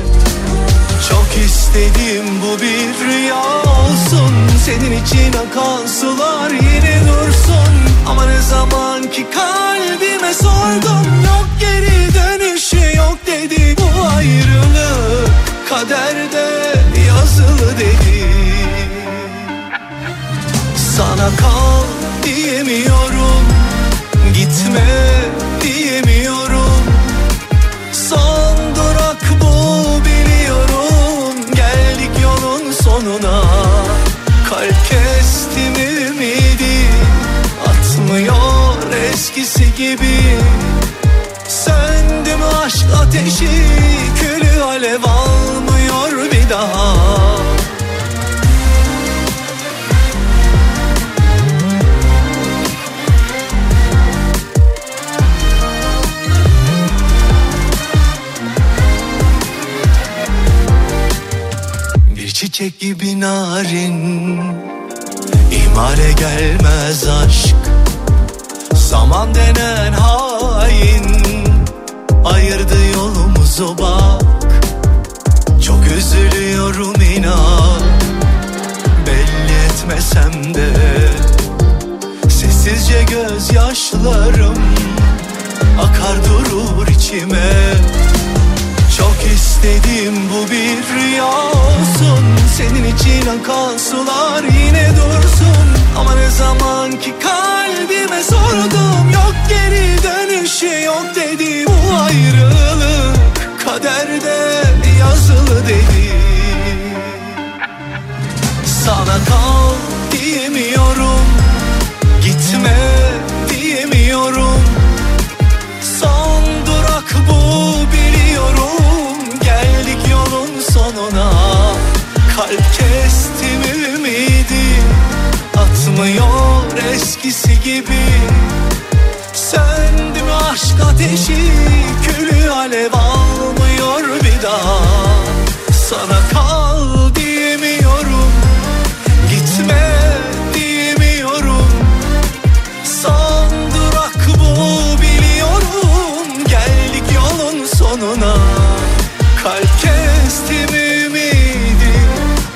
Çok istedim bu bir rüya olsun Senin için akan sular yine dursun. Ama ne zaman ki kalbime sordum Yok geri dönüşü yok dedi Bu ayrılık kaderde yazılı dedi Sana kal diyemiyorum Gitme diyemiyorum. Son durak bu biliyorum Geldik yolun sonuna. Kalp kestim ümidi Atmıyor eskisi gibi aşk ateşi Külü alev almıyor bir daha. Bir çiçek gibi narin İmale gelmez aşk. Zaman denen hain Ayırdı yolumuzu bak. Çok üzülüyorum inan. Belli etmesem de Sessizce gözyaşlarım Akar durur içime. Çok istedim bu bir rüya olsun. Senin için akan sular yine dursun Ama ne zaman ki kalbime sordum Yok geri dönüşü yok dedi Bu ayrılık. Kaderde yazılı dedi. Sana kal diyemiyorum Gitme diyemiyorum. Son durak bu biliyorum. Geldik yolun sonuna. Kalp kestim ümidi Atmıyor eskisi gibi. Söndü mü aşk ateşi Külü alev almıyor bir daha. Sana kal diyemiyorum Gitme diyemiyorum. Son durak bu biliyorum Geldik yolun sonuna. Kalp kestim ümidi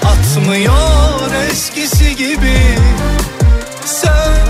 Atmıyor eskisi gibi Söndü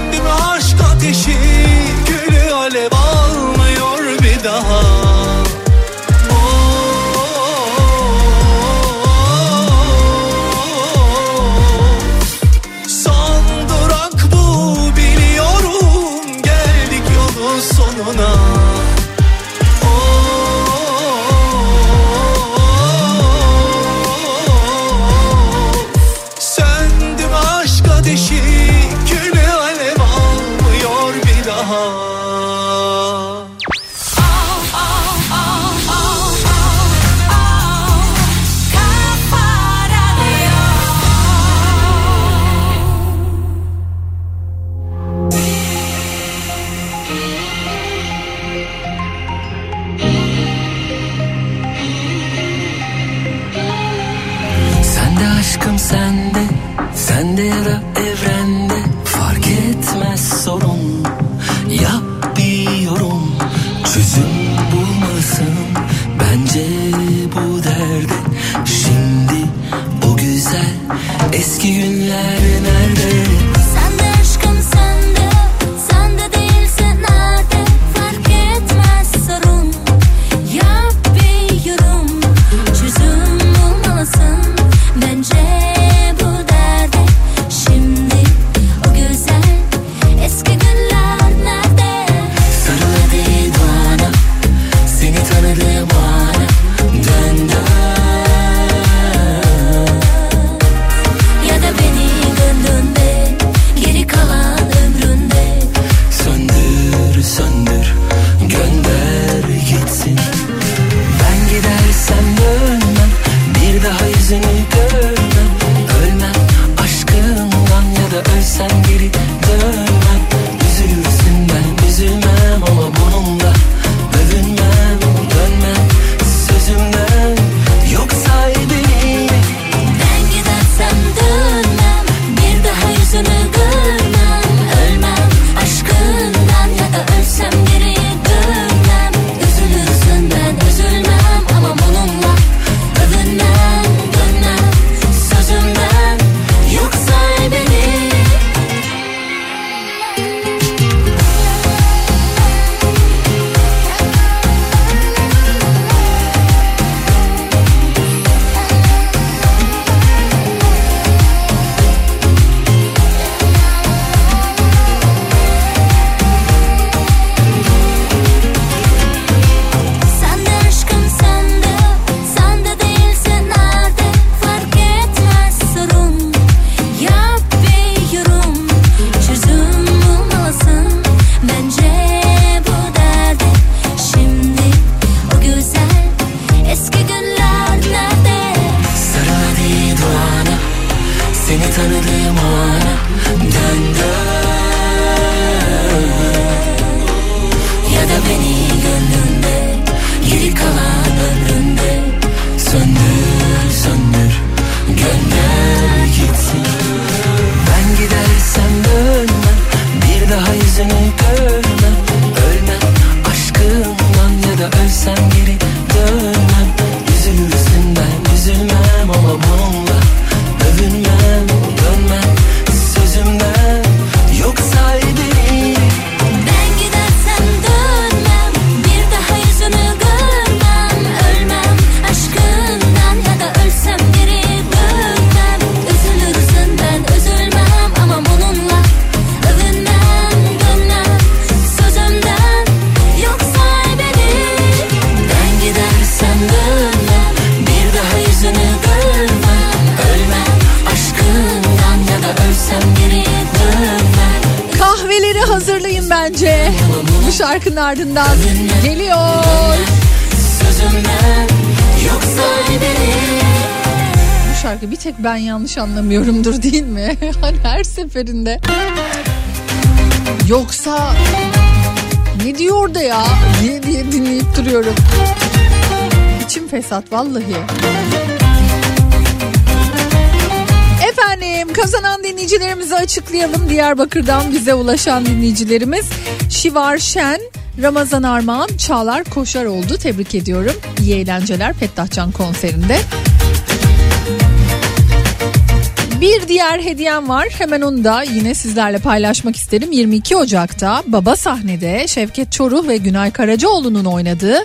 ben yanlış anlamıyorumdur değil mi? (laughs) Hani her seferinde. Yoksa ne diyor da ya diye diye dinleyip duruyorum. İçim fesat vallahi. Efendim kazanan dinleyicilerimizi açıklayalım. Diyarbakır'dan bize ulaşan dinleyicilerimiz Şivar Şen, Ramazan Armağan, Çağlar Koşar oldu. Tebrik ediyorum. İyi eğlenceler Fettahcan konserinde. Bir diğer hediyem var. Hemen onu da yine sizlerle paylaşmak isterim. 22 Ocak'ta Baba Sahne'de Şevket Çoruh ve Günay Karacaoğlu'nun oynadığı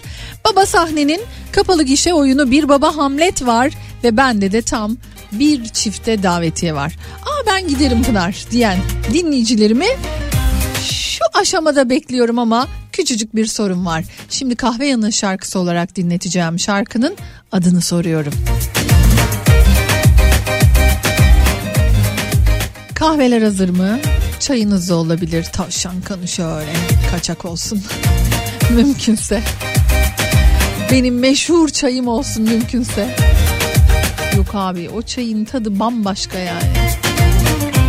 Baba Sahne'nin kapalı gişe oyunu Bir Baba Hamlet var ve bende de tam bir çifte davetiye var. Aa ben giderim Pınar diyen dinleyicilerimi şu aşamada bekliyorum ama küçücük bir sorun var. Şimdi kahve yanı şarkısı olarak dinleteceğim şarkının adını soruyorum. Kahveler hazır mı? Çayınız da olabilir. Tavşan kanı şöyle kaçak olsun. (laughs) Mümkünse. Benim meşhur çayım olsun mümkünse. Yok abi o çayın tadı bambaşka yani.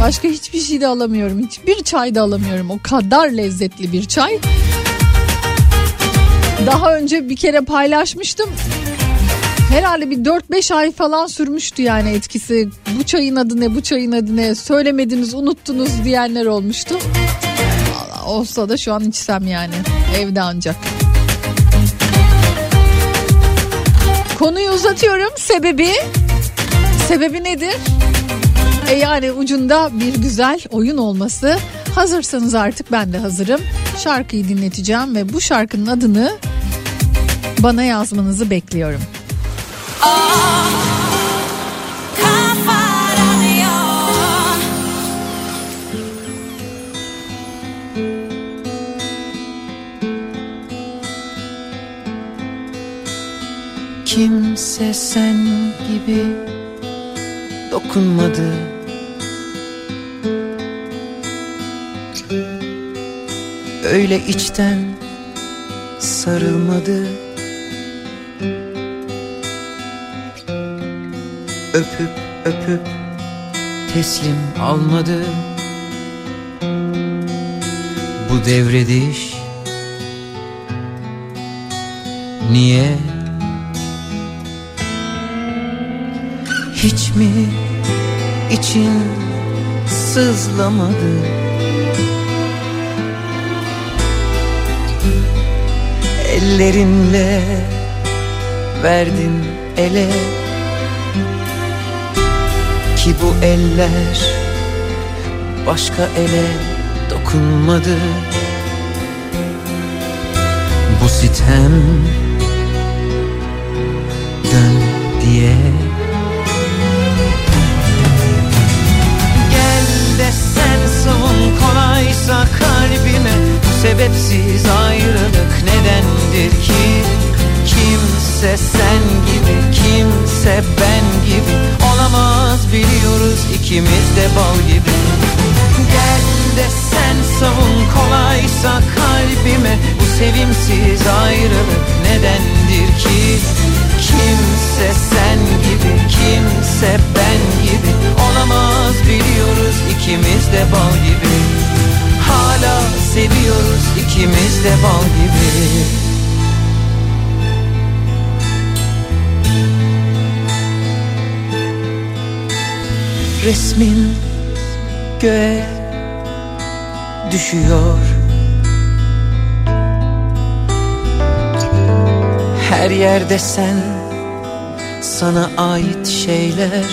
Başka hiçbir şey de alamıyorum. Hiçbir çay da alamıyorum. O kadar lezzetli bir çay. Daha önce bir kere paylaşmıştım. Herhalde bir 4-5 ay falan sürmüştü yani etkisi. Bu çayın adı ne, bu çayın adı ne söylemediniz, unuttunuz diyenler olmuştu. Vallahi olsa da şu an içsem yani evde ancak. Konuyu uzatıyorum. Sebebi sebebi nedir? E yani ucunda bir güzel oyun olması. Hazırsanız artık ben de hazırım. Şarkıyı dinleteceğim ve bu şarkının adını bana yazmanızı bekliyorum. Kimse sen gibi dokunmadı. Öyle içten sarılmadı Öpüp öpüp. Teslim almadı. Bu devrediş Niye? Hiç mi için sızlamadı? Ellerinle verdin ele Ki bu eller başka ele dokunmadı. Bu sitem dön diye. Gel de sen savun kolaysa kalbime Bu sebepsiz ayrılık nedendir ki? Kimse sen gibi kimse ben gibi Olamaz biliyoruz ikimiz de bal gibi. Gel de sen savun kolaysa kalbime Bu sevimsiz ayrılık nedendir ki? Kimse sen gibi kimse ben gibi. Olamaz biliyoruz ikimiz de bal gibi. Hala seviyoruz ikimiz de bal gibi Resmin göğe düşüyor. Her yerde sen sana ait şeyler.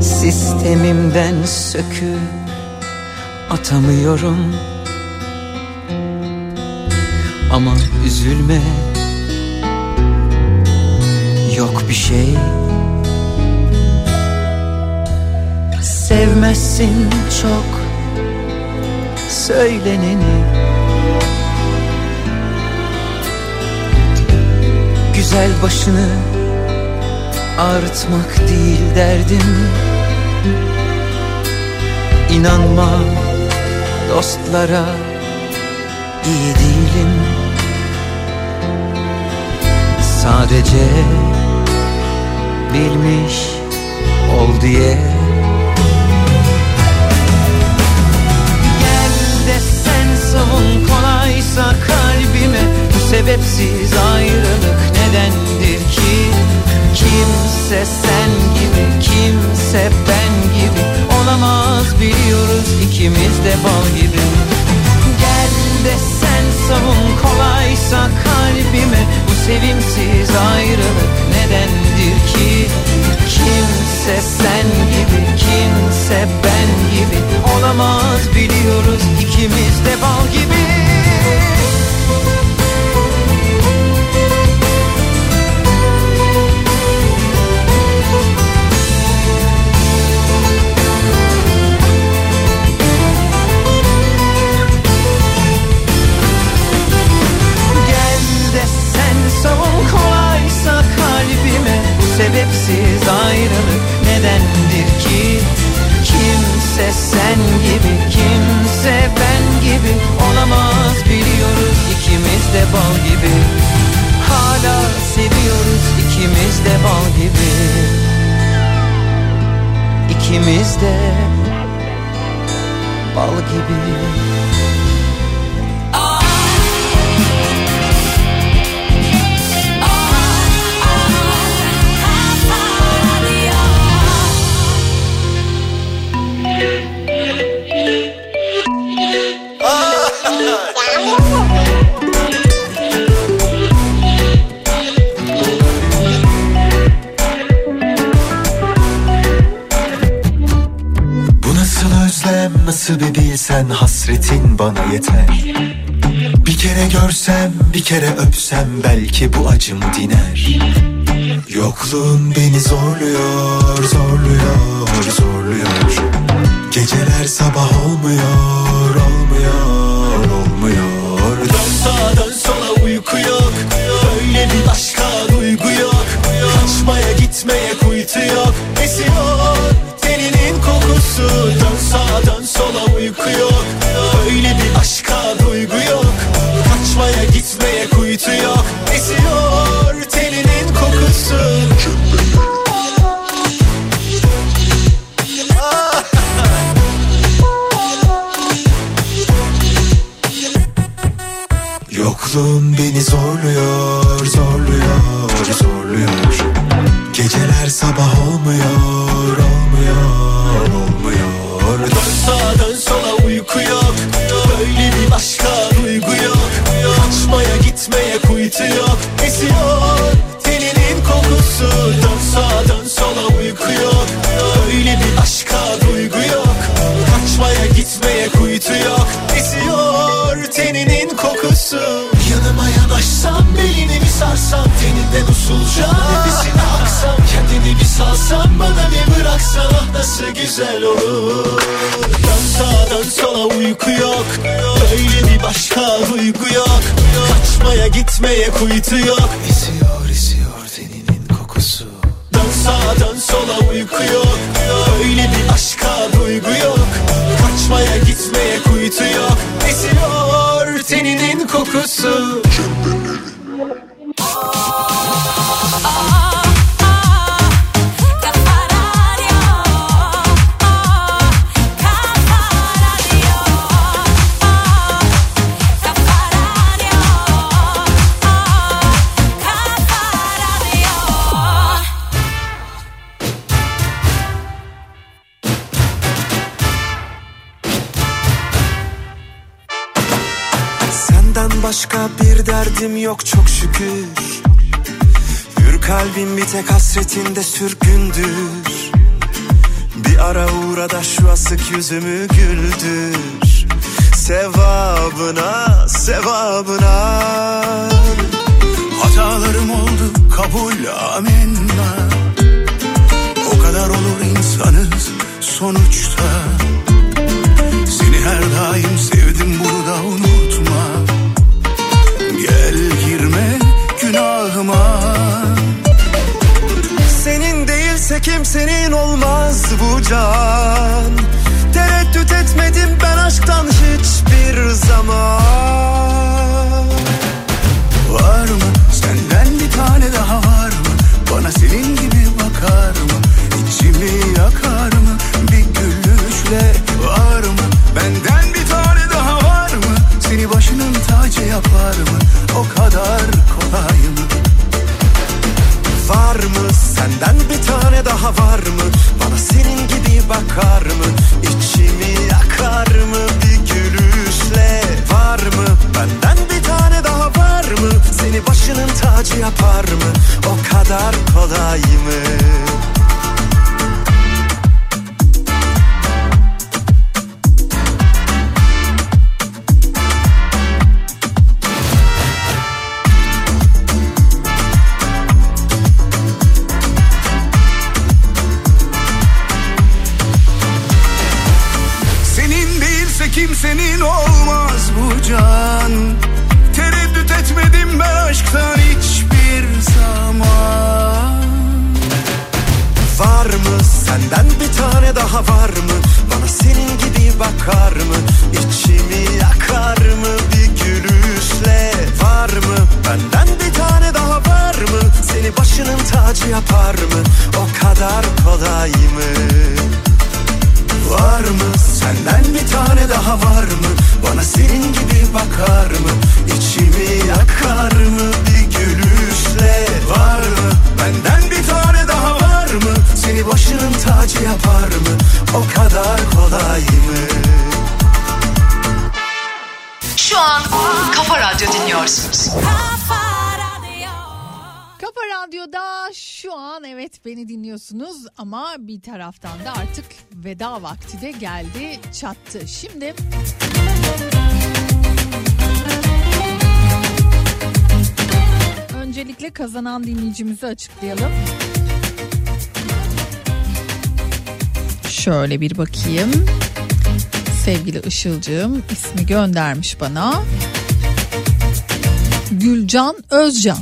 Sistemimden söküp atamıyorum. Ama üzülme Yok bir şey Sevmezsin çok söyleneni. Güzel başını ağrıtmak değil derdim İnanma dostlara iyi değilim. Sadece bilmiş ol diye savun kolaysa kalbime Bu sebepsiz ayrılık nedendir ki? Kimse sen gibi kimse ben gibi Olamaz biliyoruz ikimiz de bal gibi. Gel de sen savun kolaysa kalbime Bu sevimsiz ayrılık nedendir ki? Kimse sen gibi kimse ben gibi Olamaz biliyoruz ikimiz de bal gibi. Sebepsiz ayrılık nedendir ki Kimse sen gibi kimse ben gibi Olamaz biliyoruz ikimiz de bal gibi. Hala seviyoruz ikimiz de bal gibi. İkimiz de bal gibi bana yeter. Bir kere görsem bir kere öpsem belki bu acım diner. Yokluğun beni zorluyor zorluyor zorluyor. Geceler sabah olmuyor olmuyor olmuyor. Dön sağa dön gitmeye kuytu yok yüzümü güldür. Sevabına, sevabına. Hatalarım oldu kabul amenna. O kadar olur insanız sonuçta. Seni her daim sevdim bunu da unutma. Gel girme günahıma. Senin değilse kimsenin olmaz bu can Tereddüt etmedim ben aşktan hiç hiçbir zaman. Var mı? Senden bir tane daha var mı? Bana senin gibi bakar mı? İçimi yakar mı? Bir gülüşle var mı? Benden bir tane daha var mı? Seni başının tacı yapar mı? O kadar kolay mı? Var mı? Senden bir tane daha var mı? Bana senin gibi bakar mı? İçimi yakar mı? Bir gülüşle Var mı? Benden bir tane daha var mı? Seni başının tacı yapar mı? O kadar kolay mı beni dinliyorsunuz ama bir taraftan da artık veda vakti de geldi çattı. Şimdi öncelikle kazanan dinleyicimizi açıklayalım. Şöyle bir bakayım. Sevgili Işılcığım ismi göndermiş bana. Gülcan Özcan.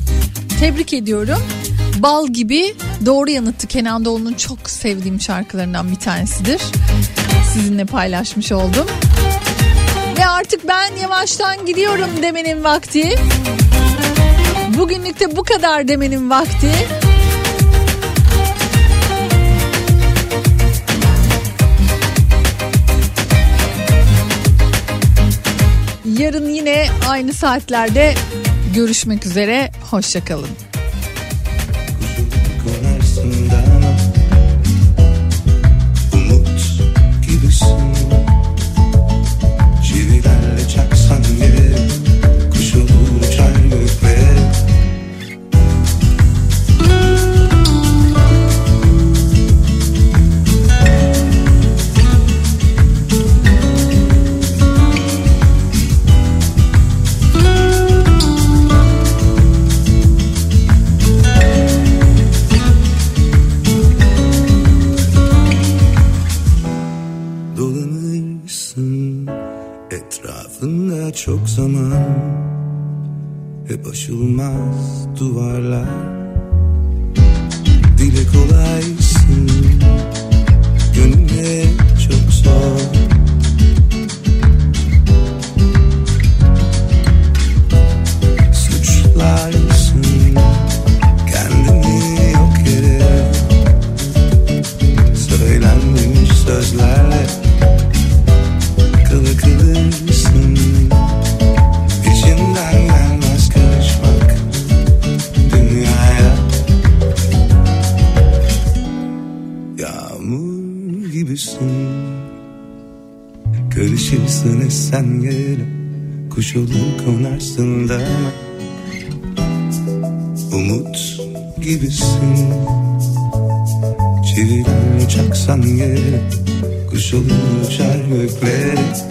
Tebrik ediyorum. Bal gibi doğru yanıttı Kenan Doğulu'nun çok sevdiğim şarkılarından bir tanesidir. Sizinle paylaşmış oldum. Ve artık ben yavaştan gidiyorum demenin vakti. Bugünlük de bu kadar demenin vakti. Yarın yine aynı saatlerde görüşmek üzere. Hoşçakalın. Zaman Hep aşılmaz duvarlar. Dile kolaysın Kuş olur konarsın dama Umut gibisin. Çivilerle çaksan yere Kuş olur uçar göklere